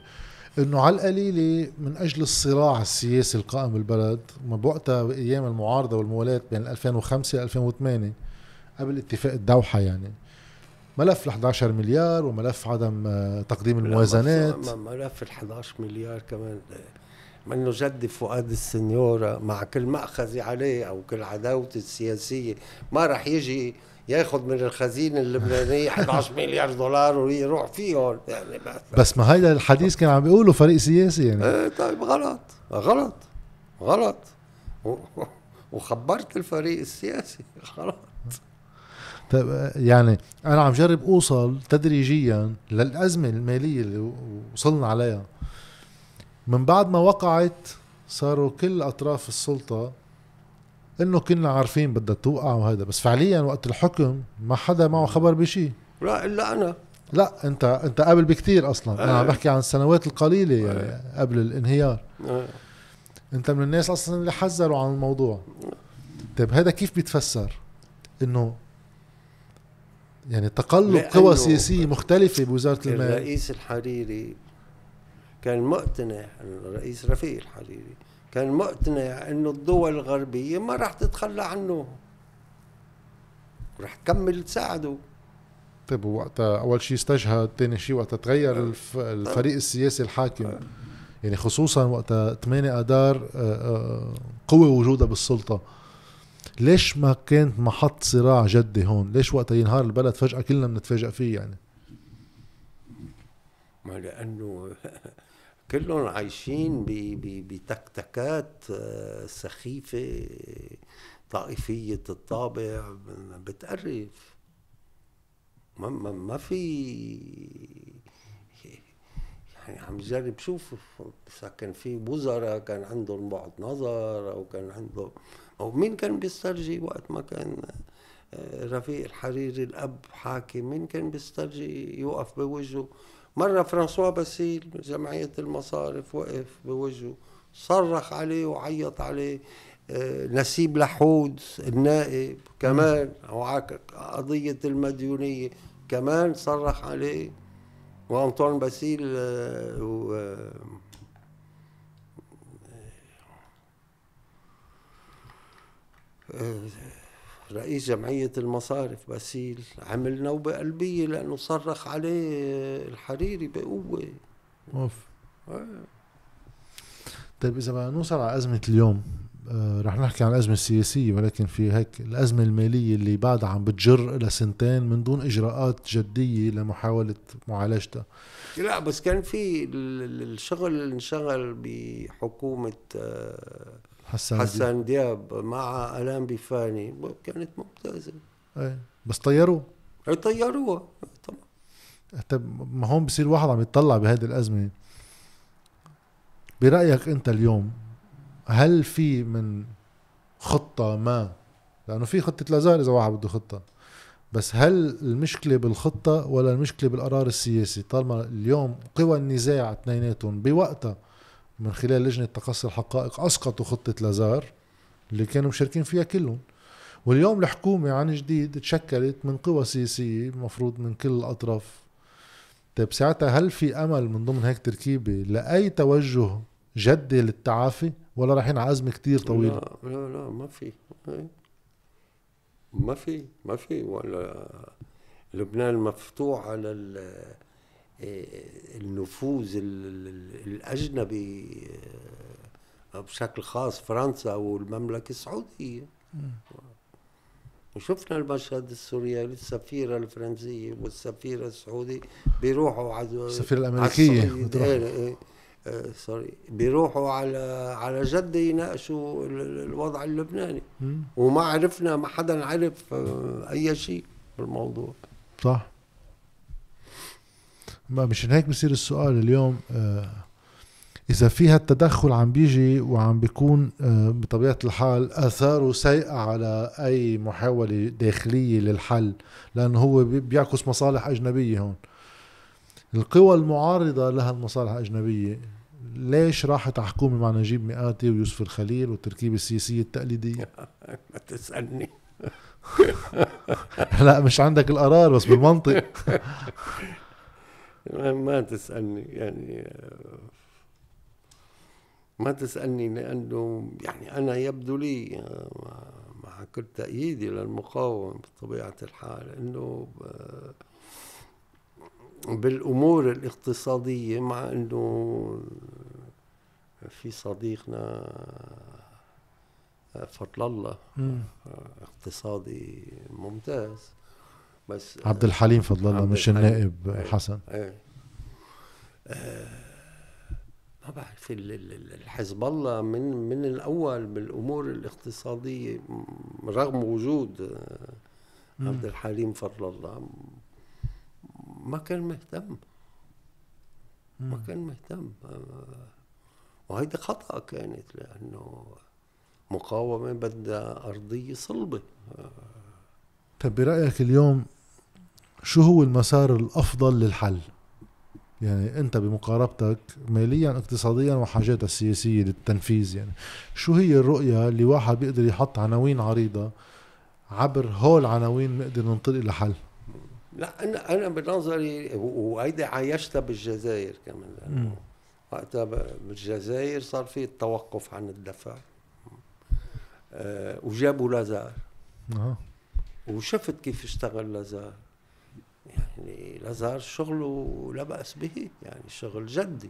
إنه على القليلة من أجل الصراع السياسي القائم بالبلد ما بوقتها أيام المعارضة والموالاة بين 2005 ل 2008 قبل اتفاق الدوحة يعني. ملف ال 11 مليار وملف عدم آه، تقديم الموازنات. ملف ال 11 مليار كمان. منه جد فؤاد السنيورة مع كل مأخذي عليه أو كل عداوته السياسية. ما رح يجي ياخذ من الخزينة اللبنانية [laughs] 11 مليار دولار ويروح فيهم. يعني بس, بس ما هيدا الحديث كان عم بيقولوا فريق سياسي يعني. إيه طيب غلط غلط غلط. وخبرت الفريق السياسي غلط. طيب يعني أنا عم جرب أوصل تدريجيا للأزمة المالية اللي وصلنا عليها. من بعد ما وقعت صاروا كل أطراف السلطة إنه كنا عارفين بدها توقع وهذا بس فعليا وقت الحكم ما حدا معه خبر بشيء لا إلا أنا. لا أنت أنت قبل بكثير أصلا. أنا عم بحكي عن السنوات القليلة يعني قبل الانهيار. أنت من الناس أصلا اللي حذروا عن الموضوع. طيب هذا كيف بيتفسر؟ إنه يعني تقلب قوى سياسية مختلفة بوزارة المال. الرئيس الحريري كان مقتنع الرئيس رفيق الحريري كان مقتنع انه الدول الغربية ما راح تتخلى عنه. راح تكمل تساعده. طيب وقتها أول شيء استجهد ثاني شيء وقتها تغير آه. الف... الفريق السياسي الحاكم. آه. يعني خصوصا وقتها 8 آذار آه، قوة وجودها بالسلطة. ليش ما كانت محط صراع جدي هون؟ ليش وقتها ينهار البلد فجأة كلنا بنتفاجئ فيه يعني؟ ما لأنه [laughs] كلهم عايشين بتكتكات آه، سخيفة طائفية الطابع بتقرف. ما, ما, ما في يعني عم جرب. شوف كان في وزراء كان عندهم بعد نظر أو كان عندهم أو مين كان بيسترجي وقت ما كان آه، رفيق الحريري الأب حاكم مين كان بيسترجي يوقف بوجهه؟ مرة فرانسوا باسيل جمعية المصارف وقف بوجهه صرخ عليه وعيط عليه آه، نسيب لحود النائب كمان قضية المديونية كمان صرخ عليه. وأنطون باسيل آه، و آه، رئيس جمعية المصارف باسيل عمل نوبة قلبية لأنه صرخ عليه الحريري بقوة. أوف. آه. طيب إذا بدنا نوصل على أزمة اليوم آه رح نحكي عن الأزمة السياسية ولكن في هيك الأزمة المالية اللي بعدها عم بتجر إلى سنتين من دون إجراءات جدية لمحاولة معالجتها. لا بس كان في الشغل انشغل بحكومة آه حسان, حسان دياب. مع ألان بيفاني. كانت ممتازة. إيه. بس طيروه؟ إيه طيروها طبعا. طب ما هون بصير واحد عم يتطلع بهذه الأزمة. برأيك أنت اليوم هل في من خطة ما؟ لأنه في خطة لازار إذا واحد بده خطة. بس هل المشكلة بالخطة ولا المشكلة بالقرار السياسي؟ طالما اليوم قوى النزاع اثنيناتهم بوقتها من خلال لجنة تقصي الحقائق أسقطوا خطة لازار اللي كانوا مشاركين فيها كلهم. واليوم الحكومة عن جديد تشكلت من قوى سياسية المفروض من كل الأطراف. طيب ساعتها هل في أمل من ضمن هيك تركيبة لأي توجه جدي للتعافي؟ ولا رايحين على أزمة كتير طويلة؟ لا لا لا ما في. ما في ما في. ولا لبنان مفتوح على النفوذ الأجنبي بشكل خاص فرنسا والمملكة السعودية. وشفنا المشهد السوريالي السفيرة الفرنسية والسفيرة السعودي بيروحوا على السفيرة الأمريكية. إيه إيه آه سوري. بيروحوا على على جدة يناقشوا الوضع اللبناني. وما عرفنا ما حدا عرف آه أي شيء بالموضوع. صح. ما مشان هيك بصير السؤال اليوم آه إذا في هالتدخل عم بيجي وعم بيكون آه، بطبيعة الحال آثاره سيئة على أي محاولة داخلية للحل لأنه هو بيعكس مصالح أجنبية هون. القوى المعارضة لها المصالح الأجنبية. ليش راحت على حكومه مع نجيب مئاتي ويوسف الخليل والتركيبة السياسية التقليدية؟ [laughs] ما تسألني. [laughs] لا مش عندك القرار بس بالمنطق. [laughs] ما تسألني يعني ما تسألني لأنه يعني أنا يبدو لي مع كل تأييدي للمقاومة بطبيعة الحال أنه بالأمور الاقتصادية مع أنه في صديقنا فضل الله اقتصادي ممتاز. بس عبد الحليم فضل الله مش النائب حسن. إيه. آه ما بعرف الحزب الله من من الأول بالأمور الاقتصادية رغم وجود آه، عبد الحليم فضل الله ما كان مهتم. ما كان مهتم. آه، وهيدي خطأ كانت لأنه مقاومة بدها أرضية صلبة. طيب برأيك اليوم شو هو المسار الأفضل للحل؟ يعني أنت بمقاربتك ماليا اقتصاديا وحاجاتها السياسية للتنفيذ يعني. شو هي الرؤية اللي واحد بيقدر يحط عناوين عريضة عبر هول عناوين نقدر ننطلق لحل لا أنا أنا بنظري وهيدي عايشتها بالجزائر كمان. وقتها بالجزائر صار في التوقف عن الدفع. أه وجابوا لازار. أه. وشفت كيف اشتغل لازار. يعني لازار شغله لا بأس به يعني شغل جدي.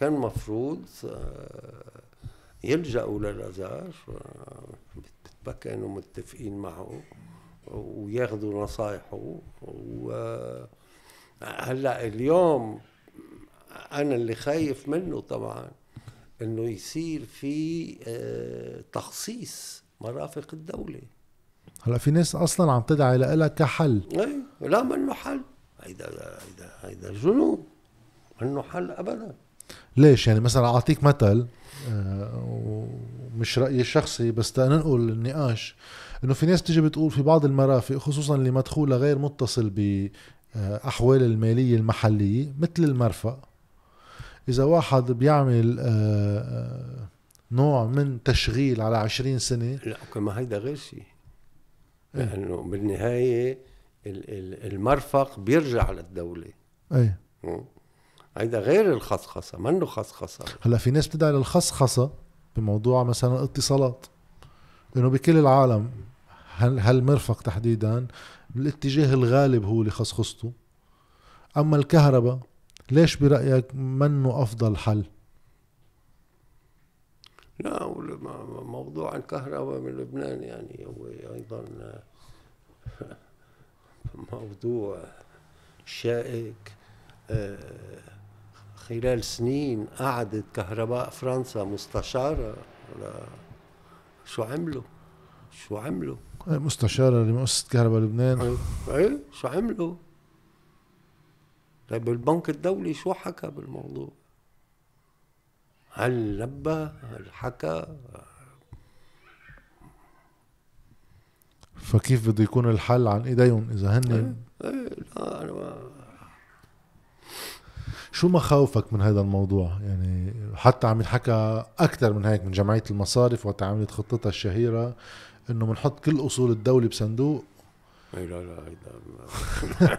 كان مفروض آه، يلجأوا للازار كانوا متفقين معه وياخذوا نصايحه. هلأ اليوم أنا اللي خايف منه طبعا إنه يصير في آه، تخصيص مرافق الدولة. هلا في ناس أصلا عم تدعي لها كحل. اي لا منه حل. هيدا هيدا هيدا جنون. منه حل ابدا. ليش؟ يعني مثلا أعطيك مثل آه، ومش رأيي الشخصي بس تنقل النقاش إنه في ناس تيجي بتقول في بعض المرافق خصوصا اللي مدخولها غير متصل باحوال المالية المحلية مثل المرفق إذا واحد بيعمل آه، آه، نوع من تشغيل على عشرين سنة لا كما هيدا غير شيء. لأنه بالنهاية المرفق بيرجع للدولة. أي. هيدا غير الخصخصة منه خصخصة. هلأ في ناس بتدعي للخصخصة بموضوع مثلا الاتصالات انه بكل العالم هالمرفق تحديدا الاتجاه الغالب هو اللي خصخصته؟ أما الكهرباء ليش برأيك منه أفضل حل؟ لا موضوع الكهرباء من لبنان يعني هو أيضا [laughs] موضوع شائك. آه، خلال سنين قعدت كهرباء فرنسا مستشارة. شو عملوا؟ شو عملوا؟ إيه، مستشارة لمؤسسة كهرباء لبنان. إيه, إيه شو عملوا؟ طيب البنك الدولي شو حكى بالموضوع؟ هل نبه هل حكى فكيف بده يكون الحل عن إيديهم إذا هن؟ إيه, إيه لا أنا ما شو مخاوفك من هذا الموضوع؟ يعني حتى عم ينحكى أكثر من هيك من جمعية المصارف وقت عملت خطتها الشهيرة إنه بنحط كل أصول الدولة بصندوق. لا لا هيدا [laughs]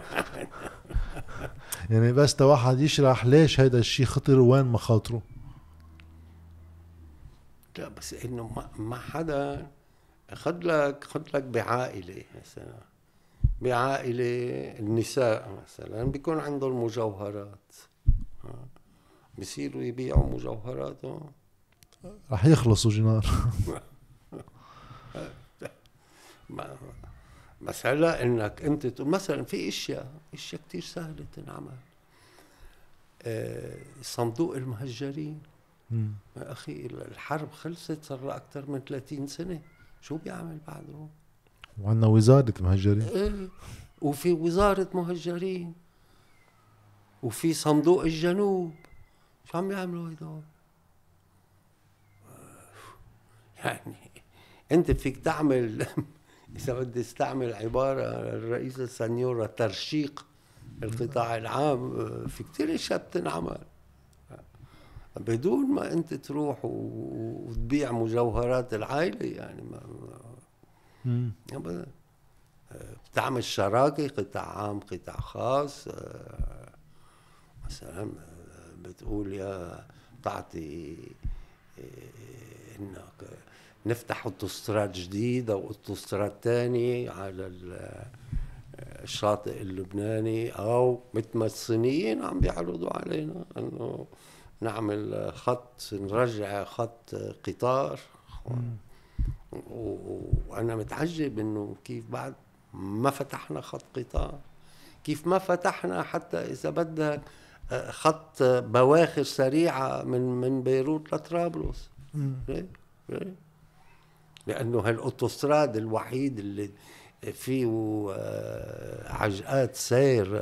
يعني بس تا واحد يشرح ليش هيدا الشيء خطر وين مخاطره لا بس إنه ما, ما حدا خد لك خد لك بعائلة مثلا. بعائلة النساء مثلا بيكون عندهم مجوهرات. بصيروا يبيعوا مجوهراتهم. رح يخلصوا جنار. [laughs] بس هلا إنك أنت تقول مثلا في إشياء إشياء كثير سهلة تنعمل. آه صندوق المهجرين. أخي الحرب خلصت صار لها أكثر من 30 سنة. شو بيعمل بعده؟ وعندنا وزارة مهجرين. إيه وفي وزارة مهجرين وفي صندوق الجنوب. شو عم يعملوا هدول؟ يعني أنت فيك تعمل [laughs] إذا بدي أستعمل عبارة الرئيس السنيورة ترشيق القطاع العام في كثير أشياء بتنعمل. بدون ما انت تروح وتبيع مجوهرات العائلة يعني ما ابدا. بتعمل شراكه قطاع عام قطاع خاص. مثلا بتقول يا بتعطي إنك نفتح أوتوستراد جديد أو أوتوستراد ثاني على الشاطئ اللبناني أو مثل ما الصينيين عم بيعرضوا علينا إنه نعمل خط نرجع خط قطار. وأنا متعجب إنه كيف بعد ما فتحنا خط قطار. كيف ما فتحنا حتى إذا بدك خط بواخر سريعة من من بيروت لطرابلس. ليه؟ ليه؟ لأنه هالأوتوستراد الوحيد اللي فيه آه، عجقات سير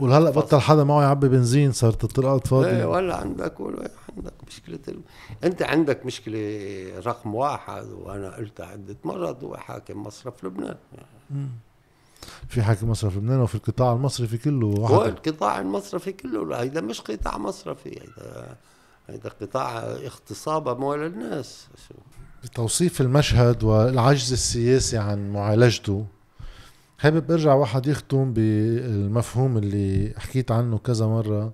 وهلا بطل حدا معه يعبي بنزين صارت الطرقات فاضيه إيه ولا عندك ولا عندك مشكلة ال... أنت عندك مشكلة رقم واحد وأنا قلتها عدة مرات هو حاكم مصرف لبنان. في حاكم مصرف لبنان وفي القطاع المصرفي كله واحد. هو القطاع المصرفي كله هيدا مش قطاع مصرفي هيدا هيدا قطاع اغتصاب أموال الناس. بتوصيف المشهد والعجز السياسي عن معالجته. حابب ارجع واحد يختم بالمفهوم اللي حكيت عنه كذا مرة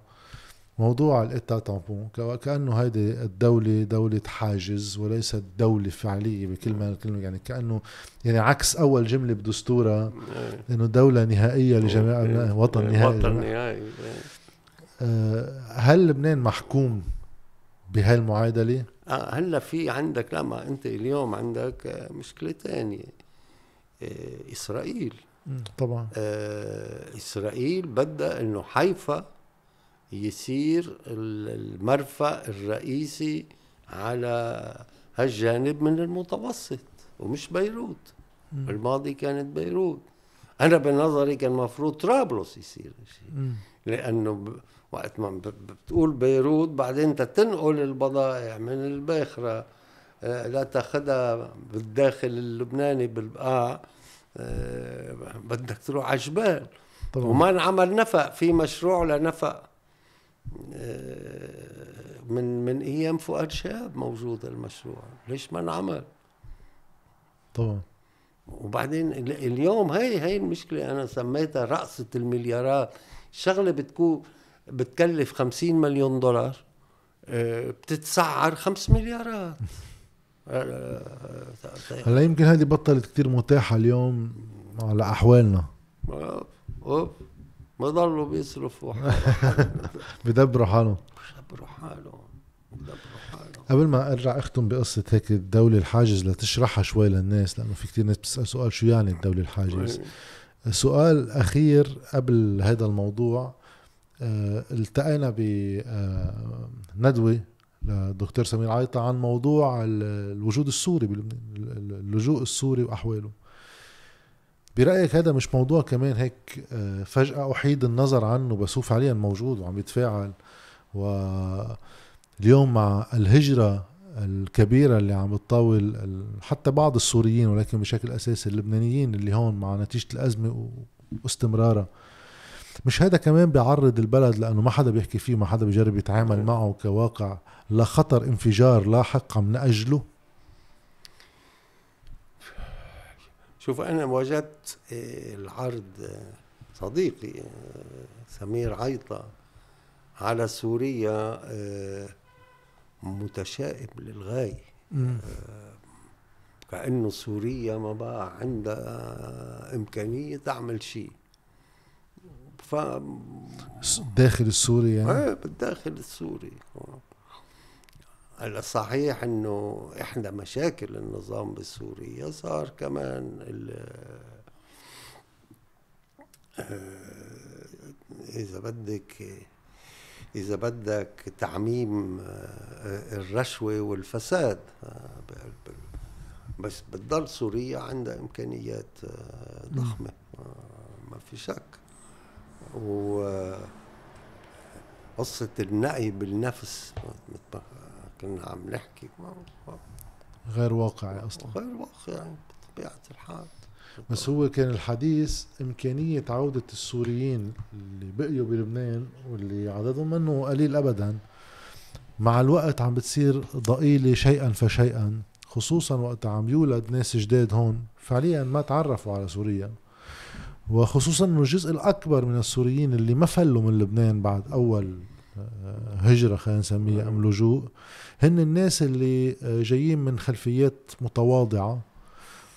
موضوع الاتا تامبون كأنه هيدي الدولة دولة حاجز وليست دولة فعلية بكل ما يعني كأنه يعني عكس أول جملة بدستورها إيه. إنه دولة نهائية لجميع إيه. وطن نهائي وطن نهائي آه، هل لبنان محكوم بهالمعادلة؟ آه هلا في عندك لما أنت اليوم عندك مشكلة ثانية آه، إسرائيل طبعا. آه إسرائيل بدها إنه حيفا يصير المرفأ الرئيسي على هالجانب من المتوسط ومش بيروت. مم. الماضي كانت بيروت. أنا بنظري كان المفروض طرابلس يصير شيء لأنه وقت ما بتقول بيروت بعدين انت تنقل البضائع من الباخرة آه، لا تأخذها بالداخل اللبناني بالبقاع. بدك تروح على جبال. طبعا. وما انعمل نفق في مشروع لنفق آه، من من أيام فؤاد شهاب موجود المشروع. ليش ما انعمل؟ طبعا. وبعدين اليوم هي هي المشكلة. أنا سميتها رقصة المليارات. شغلة بتكون بتكلف 50 مليون دولار آه، بتتسعر 5 مليارات. هلا يمكن هذه بطلت كتير متاحة اليوم على أحوالنا. أوف ما ضلوا بيصرفوا. [laughs] بدبروا حالهم. بدبروا حالهم. قبل ما أرجع أختم بقصة هيك الدولة الحاجز لتشرحها شوي للناس لأنه في كتير ناس بتسأل سؤال شو يعني الدولة الحاجز؟ سؤال أخير قبل هذا الموضوع آه التقينا بندوه آه للدكتور سمير عايطة عن موضوع الوجود السوري بلبنان اللجوء السوري وأحواله. برأيك هذا مش موضوع كمان هيك آه، فجأة أحيد النظر عنه بس هو فعليا موجود وعم يتفاعل؟ واليوم مع الهجرة الكبيرة اللي عم بتطاول حتى بعض السوريين ولكن بشكل أساسي اللبنانيين اللي هون مع نتيجة الأزمة واستمرارها مش هذا كمان بيعرض البلد لأنه ما حدا بيحكي فيه ما حدا بيجرب يتعامل معه كواقع لخطر انفجار لاحق عم نأجله. شوف أنا وجدت آه، العرض آه، صديقي آه، سمير عيطة على سوريا متشائم للغاية. كأنه سوريا ما بقى عندها إمكانية تعمل شيء. ف الداخل السوري يعني؟ إيه بالداخل السوري. هلا صحيح إنه إحدى مشاكل النظام بسوريا صار كمان آه، إذا بدك إذا بدك تعميم آه، الرشوة والفساد آه، بس بتضل سوريا عندها إمكانيات ضخمة. ما في شك. و قصة النقي بالنفس. كنا عم نحكي. غير واقعي أصلا. غير واقعي بطبيعة الحال. بس هو كان الحديث إمكانية عودة السوريين اللي بقيوا بلبنان واللي عددهم منه قليل أبدا. مع الوقت عم بتصير ضئيلة شيئا فشيئا خصوصا وقت عم يولد ناس جداد هون. فعليا ما تعرفوا على سوريا. وخصوصا إنه الجزء الأكبر من السوريين اللي ما فلوا من لبنان بعد أول آه، هجرة خلينا نسميها أم لجوء هن الناس اللي آه، جايين من خلفيات متواضعة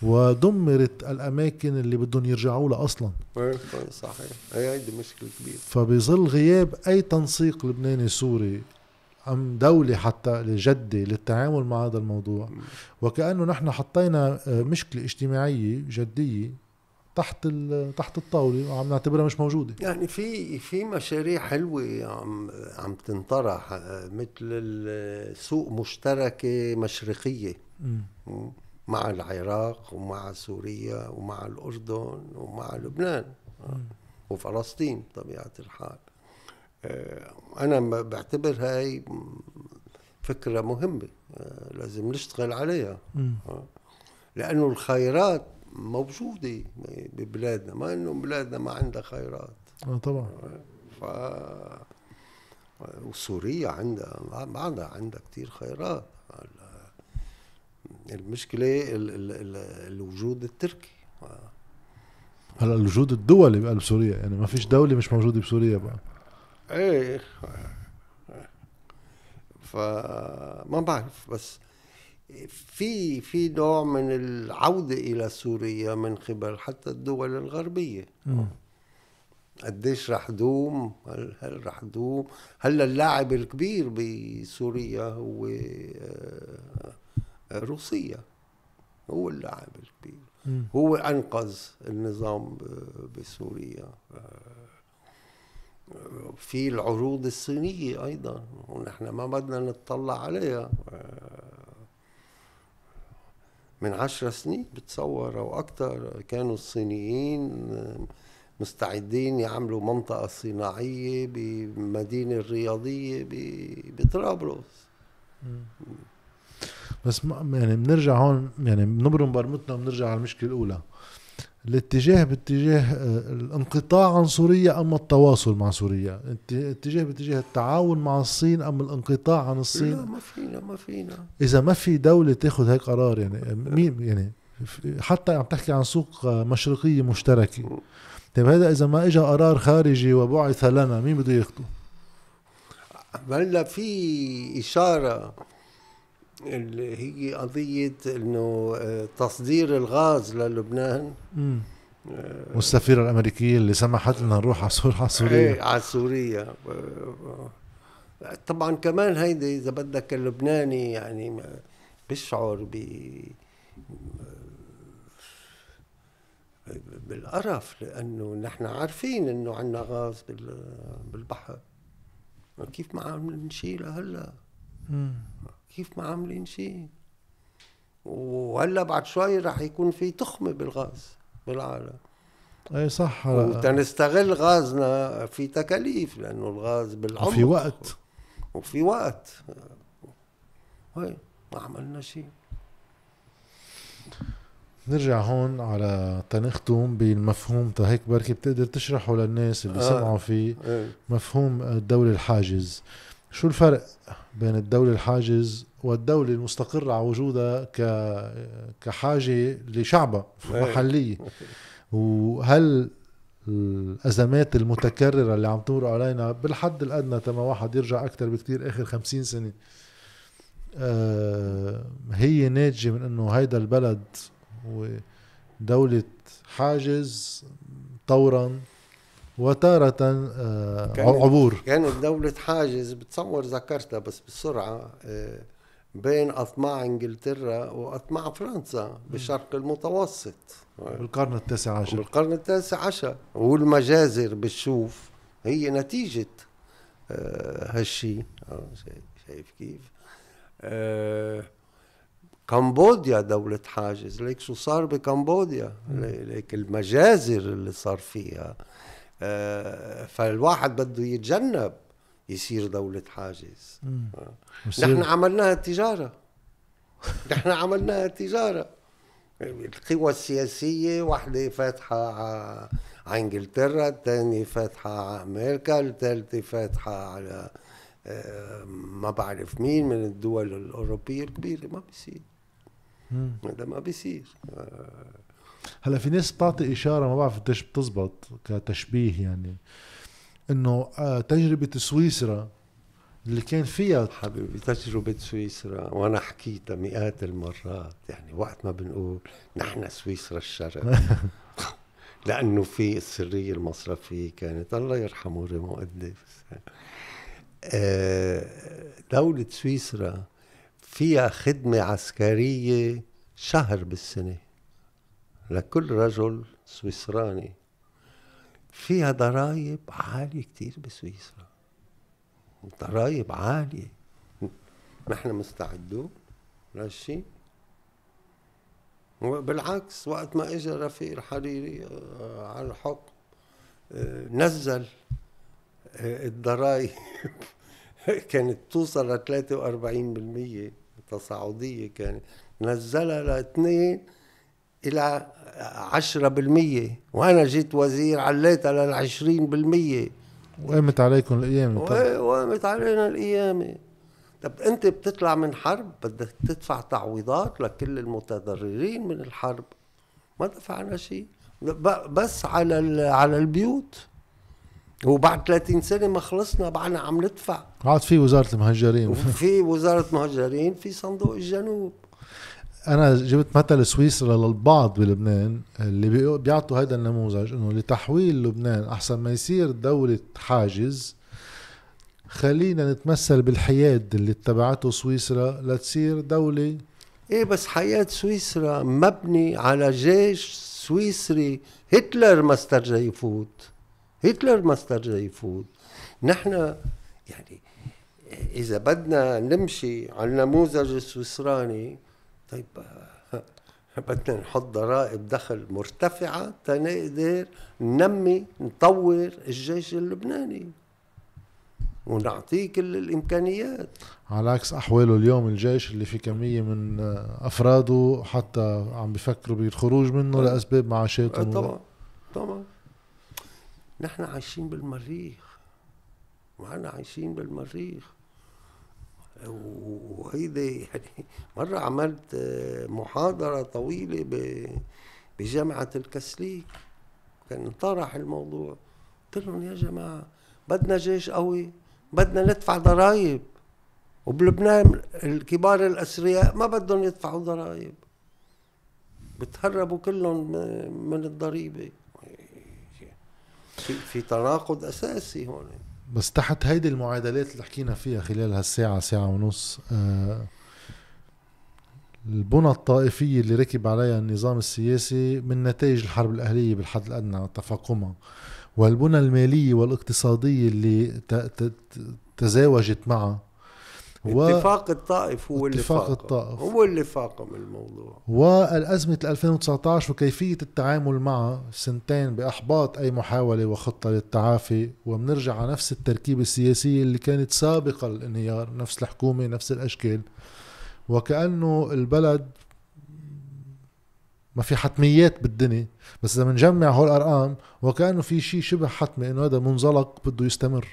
ودمرت الأماكن اللي بدهم يرجعوا لها أصلا. إيه، إيه، صحيح. هي هيدي مشكلة كبيرة. فبظل غياب أي تنسيق لبناني سوري أم دولة حتى لجدة للتعامل مع هذا الموضوع. وكأنه نحن حطينا آه، مشكلة اجتماعية جدية تحت تحت الطاولة وعم نعتبرها مش موجودة. يعني في في مشاريع حلوة عم عم تنطرح آه، مثل السوق مشتركة مشرقية. مم. م، مع العراق ومع سوريا ومع الأردن ومع لبنان. آه، وفلسطين بطبيعة الحال. آه، أنا ب- بعتبر هاي م، فكرة مهمة آه، لازم نشتغل عليها. مم. لأنه الخيرات موجودة ببلادنا ما إنه بلادنا ما عندها خيرات. آه طبعا. ف وسوريا عندها ما عندها كثير خيرات. المشكلة ال ال ال الوجود التركي. هلا الوجود الدولي بقلب سوريا يعني ما فيش دولة مش موجودة بسوريا بقى. إيه. فما بعرف بس في في نوع من العودة إلى سوريا من قبل حتى الدول الغربية. مم. قديش رح دوم؟ هل, هل رح دوم؟ هلا اللاعب الكبير بسوريا هو آه، روسيا. هو اللاعب الكبير. هو أنقذ النظام بسوريا. آه، في العروض الصينية أيضا. ونحن ما بدنا نتطلع عليها. آه، من عشر سنين بتصور أو أكثر كانوا الصينيين آه، مستعدين يعملوا منطقة صناعية بالمدينة الرياضية بطرابلس. بس ما يعني بنرجع هون يعني بنبرم برمتنا وبنرجع على المشكلة الأولى. الاتجاه باتجاه آه، الانقطاع عن سوريا اما التواصل مع سوريا؟ اتجاه باتجاه التعاون مع الصين اما الانقطاع عن لا الصين ما فينا ما فينا. إذا ما في دولة تأخذ هيك قرار يعني مين يعني حتى عم تحكي عن سوق آه، مشرقيه مشتركة. طيب هذا إذا ما اجى قرار خارجي وبعث لنا مين بده ياخده؟ هلا في إشارة اللي هي قضية إنه آه، تصدير الغاز للبنان. مم. والسفيرة الأمريكية اللي سمحت لنا نروح على سوريا على سوريا. إيه على سوريا. آه، طبعا كمان هيدي إذا بدك اللبناني يعني بيشعر ب بالقرف لأنه نحن عارفين إنه عندنا غاز بال- بالبحر. كيف ما عم نشيلها هلا. كيف ما عاملين شيء. وهلا بعد شوي رح يكون في تخمة بالغاز بالعالم. اي صح. وتنستغل غازنا في تكاليف لأنه الغاز بالعمق. في وقت. وفي وقت. هاي ما عملنا شيء. نرجع هون على تنختم بالمفهوم. تا هيك بركي بتقدر تشرحه للناس اللي آه. سمعوا فيه إيه مفهوم الدولة الحاجز. شو الفرق بين الدولة الحاجز والدولة المستقرة على وجودها ك... كحاجة لشعبها إيه. محلية وهل الأزمات المتكررة اللي عم تمر علينا بالحد الأدنى تما واحد يرجع أكثر بكتير آخر خمسين سنة آه هي ناتجة من أنه هيدا البلد ودولة حاجز طورا وتارة آه عبور. كانت دولة حاجز بتصور ذكرتها بس بسرعة آه، بين أطماع إنجلترا وأطماع فرنسا بالشرق المتوسط. بالقرن التاسع عشر. بالقرن التاسع عشر. والمجازر بتشوف هي نتيجة آه، هالشي. شايف, كيف؟ كمبوديا دولة حاجز. ليك شو صار بكمبوديا؟ لي- ليك المجازر اللي صار فيها. فالواحد بده يتجنب يصير دولة حاجز. نحن عملناها تجارة [laughs] نحن عملناها تجارة القوى السياسية واحدة فاتحة على إنجلترا الثانية فاتحة على أمريكا الثالثة فاتحة على آه، ما بعرف مين من الدول الأوروبية الكبيرة. ما بيصير. هذا ما بيصير. هلا في ناس بتعطي إشارة ما بعرف قديش بتزبط كتشبيه يعني إنه آه، تجربة سويسرا اللي كان فيها حبيبي تجربة سويسرا وأنا حكيتها مئات المرات يعني وقت ما بنقول نحن سويسرا الشرق. [laughs] لأنه في السرية المصرفية كانت الله يرحمه ريمو قديس آه، دولة سويسرا فيها خدمة عسكرية شهر بالسنة. لكل رجل سويسراني. فيها ضرائب عالية كتير بسويسرا. ضرائب عالية. نحن مستعدون. لهالشيء بالعكس وقت ما اجى رفيق الحريري آه، على الحكم آه، نزل آه، الضرائب. [laughs] كانت توصل ل 43% تصاعدية كانت. نزلها ل 2 إلى 10% وأنا جيت وزير عليتها لل 20% وقامت عليكم الأيام و- وقامت علينا القيامة. طب أنت بتطلع من حرب بدك تدفع تعويضات لكل المتضررين من الحرب. ما دفعنا شيء. بس على ال- على البيوت. وبعد 30 سنة ما خلصنا بعدنا عم ندفع. عاد في وزارة المهجرين. وفي وزارة مهجرين في صندوق الجنوب. أنا جبت مثل سويسرا للبعض بلبنان اللي بي- بيعطوا هذا النموذج إنه لتحويل لبنان أحسن ما يصير دولة حاجز خلينا نتمثل بالحياد اللي اتبعته سويسرا لتصير دولة إيه بس حياة سويسرا مبني على جيش سويسري. هتلر ما استرجى يفوت. هتلر ما استرجى يفوت. نحن يعني إذا بدنا نمشي على النموذج السويسراني طيب آه، [laughs] بدنا نحط ضرائب دخل مرتفعة تنقدر ننمي نطور الجيش اللبناني. ونعطيه كل الإمكانيات. على عكس أحواله اليوم الجيش اللي في كمية من آه، أفراده حتى عم بيفكروا بالخروج منه لأسباب آه، معاشاتهم طبعا طبعا. نحن عايشين بالمريخ. معنا عايشين بالمريخ. وهيدي يعني مرة عملت محاضرة طويلة بجامعة الكسليك. كان طرح الموضوع. قلت لهم يا جماعة بدنا جيش قوي بدنا ندفع ضرائب. وبلبنان الكبار الأثرياء ما بدهم يدفعوا ضرائب. بتهربوا كلهم من الضريبة. في, في تناقض أساسي هون. بس تحت هيدي المعادلات اللي حكينا فيها خلال هالساعة ساعة ونص آه البنى الطائفية اللي ركب عليها النظام السياسي من نتائج الحرب الأهلية بالحد الأدنى تفاقمها والبنى المالية والإقتصادية اللي تزاوجت معها و- اتفاق الطائف هو اللي اتفاق فاقم الطائف. هو اللي فاقم الموضوع. والأزمة 2019 وكيفية التعامل معها سنتين بإحباط أي محاولة وخطة للتعافي وبنرجع على نفس التركيبة السياسية اللي كانت سابقة للانهيار نفس الحكومة نفس الأشكال. وكأنه البلد ما في حتميات بالدنيا بس إذا بنجمع هول الأرقام وكأنه في شيء شبه حتمي إنه هذا منزلق بده يستمر.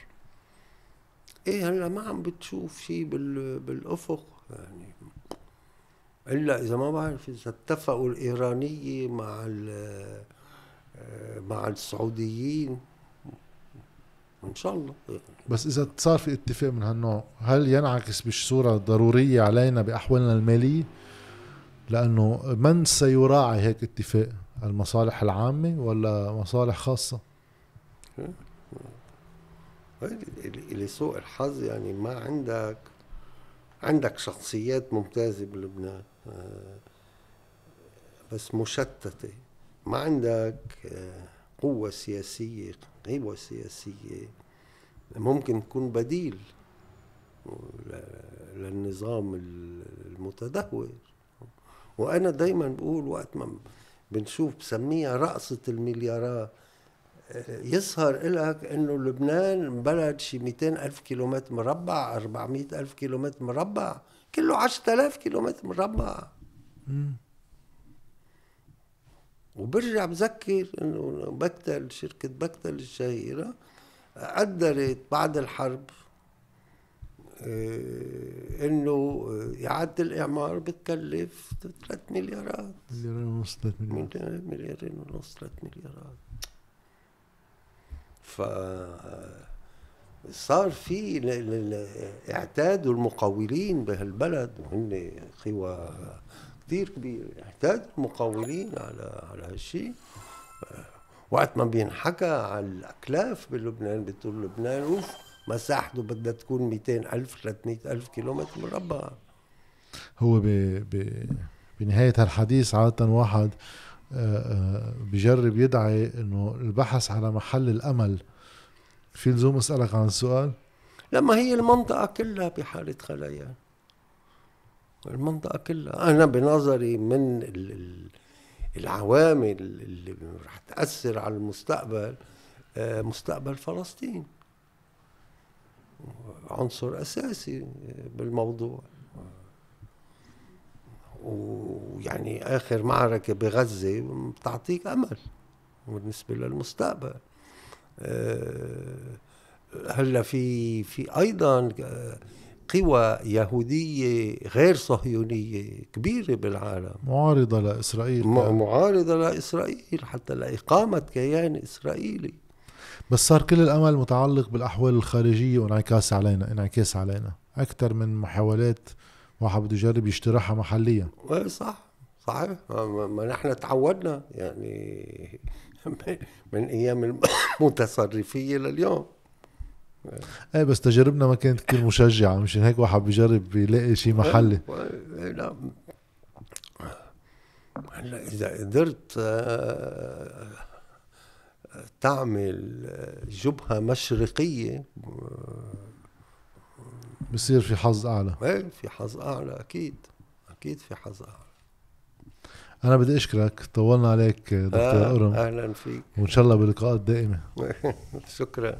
إيه هلا ما عم بتشوف شيء بال... بالأفق يعني. الا إذا ما بعرف إذا اتفقوا الإيرانية مع ال... مع السعوديين إن شاء الله. بس إذا صار في اتفاق من هالنوع هل ينعكس بصوره ضروريه علينا بأحوالنا المالية؟ لأنه من سيراعي هيك اتفاق؟ المصالح العامة ولا مصالح خاصة؟ لسوء الحظ يعني ما عندك عندك شخصيات ممتازة بلبنان آه، بس مشتتة. ما عندك آه، قوة سياسية قوة سياسية ممكن تكون بديل للنظام المتدهور. وأنا دايما بقول وقت ما بنشوف بسميها رقصة المليارات يظهر لك إنه لبنان بلد شي 200 ألف كيلومتر مربع 400 ألف كيلومتر مربع. كله 10000 كيلومتر مربع. وبرجع بذكر إنه بكتل شركة بكتل الشهيرة قدرت بعد الحرب آه، إنه إعادة الإعمار بتكلف 3 مليارات. مليارين ونص 3 مليارات. مليارين ونص 3 مليارات. ف صار في اعتادوا المقاولين بهالبلد وهن قوى كثير كبيره اعتادوا المقاولين على على هالشيء وقت ما بينحكى على الأكلاف بلبنان بتقول لبنان أوف مساحته بدها تكون 200 ألف 300 ألف كيلومتر مربع. هو ب... ب... بنهاية هالحديث عادة واحد بجرب يدعي إنه البحث على محل الأمل. في لزوم أسألك عن السؤال لما هي المنطقة كلها بحاله خلايا. المنطقة كلها. أنا بنظري من العوامل اللي رح تأثر على المستقبل آه، مستقبل فلسطين. عنصر أساسي بالموضوع. ويعني آخر معركة بغزة بتعطيك أمل بالنسبة للمستقبل. آه، هلا في في أيضا قوى يهودية غير صهيونية كبيرة بالعالم. معارضة لإسرائيل معارضة لإسرائيل حتى لإقامة كيان إسرائيلي. بس صار كل الأمل متعلق بالأحوال الخارجية وانعكاس علينا انعكاس علينا. أكثر من محاولات واحد بده يجرب يشتريها محليا. إيه صح صحيح. ما نحن تعودنا يعني [laughs] من أيام المتصرفية لليوم. إيه بس تجاربنا ما كانت كثير مشجعة. مشان هيك واحد بيجرب يلاقي شيء محلي. لا. هلا إذا قدرت آه، تعمل جبهة مشرقية بصير في حظ أعلى. إيه في حظ أعلى أكيد. أكيد في حظ أعلى. أنا بدي أشكرك. طولنا عليك دكتور آه أورم. أهلا فيك. وإن شاء الله بلقاءات دائمه [laughs] شكرا.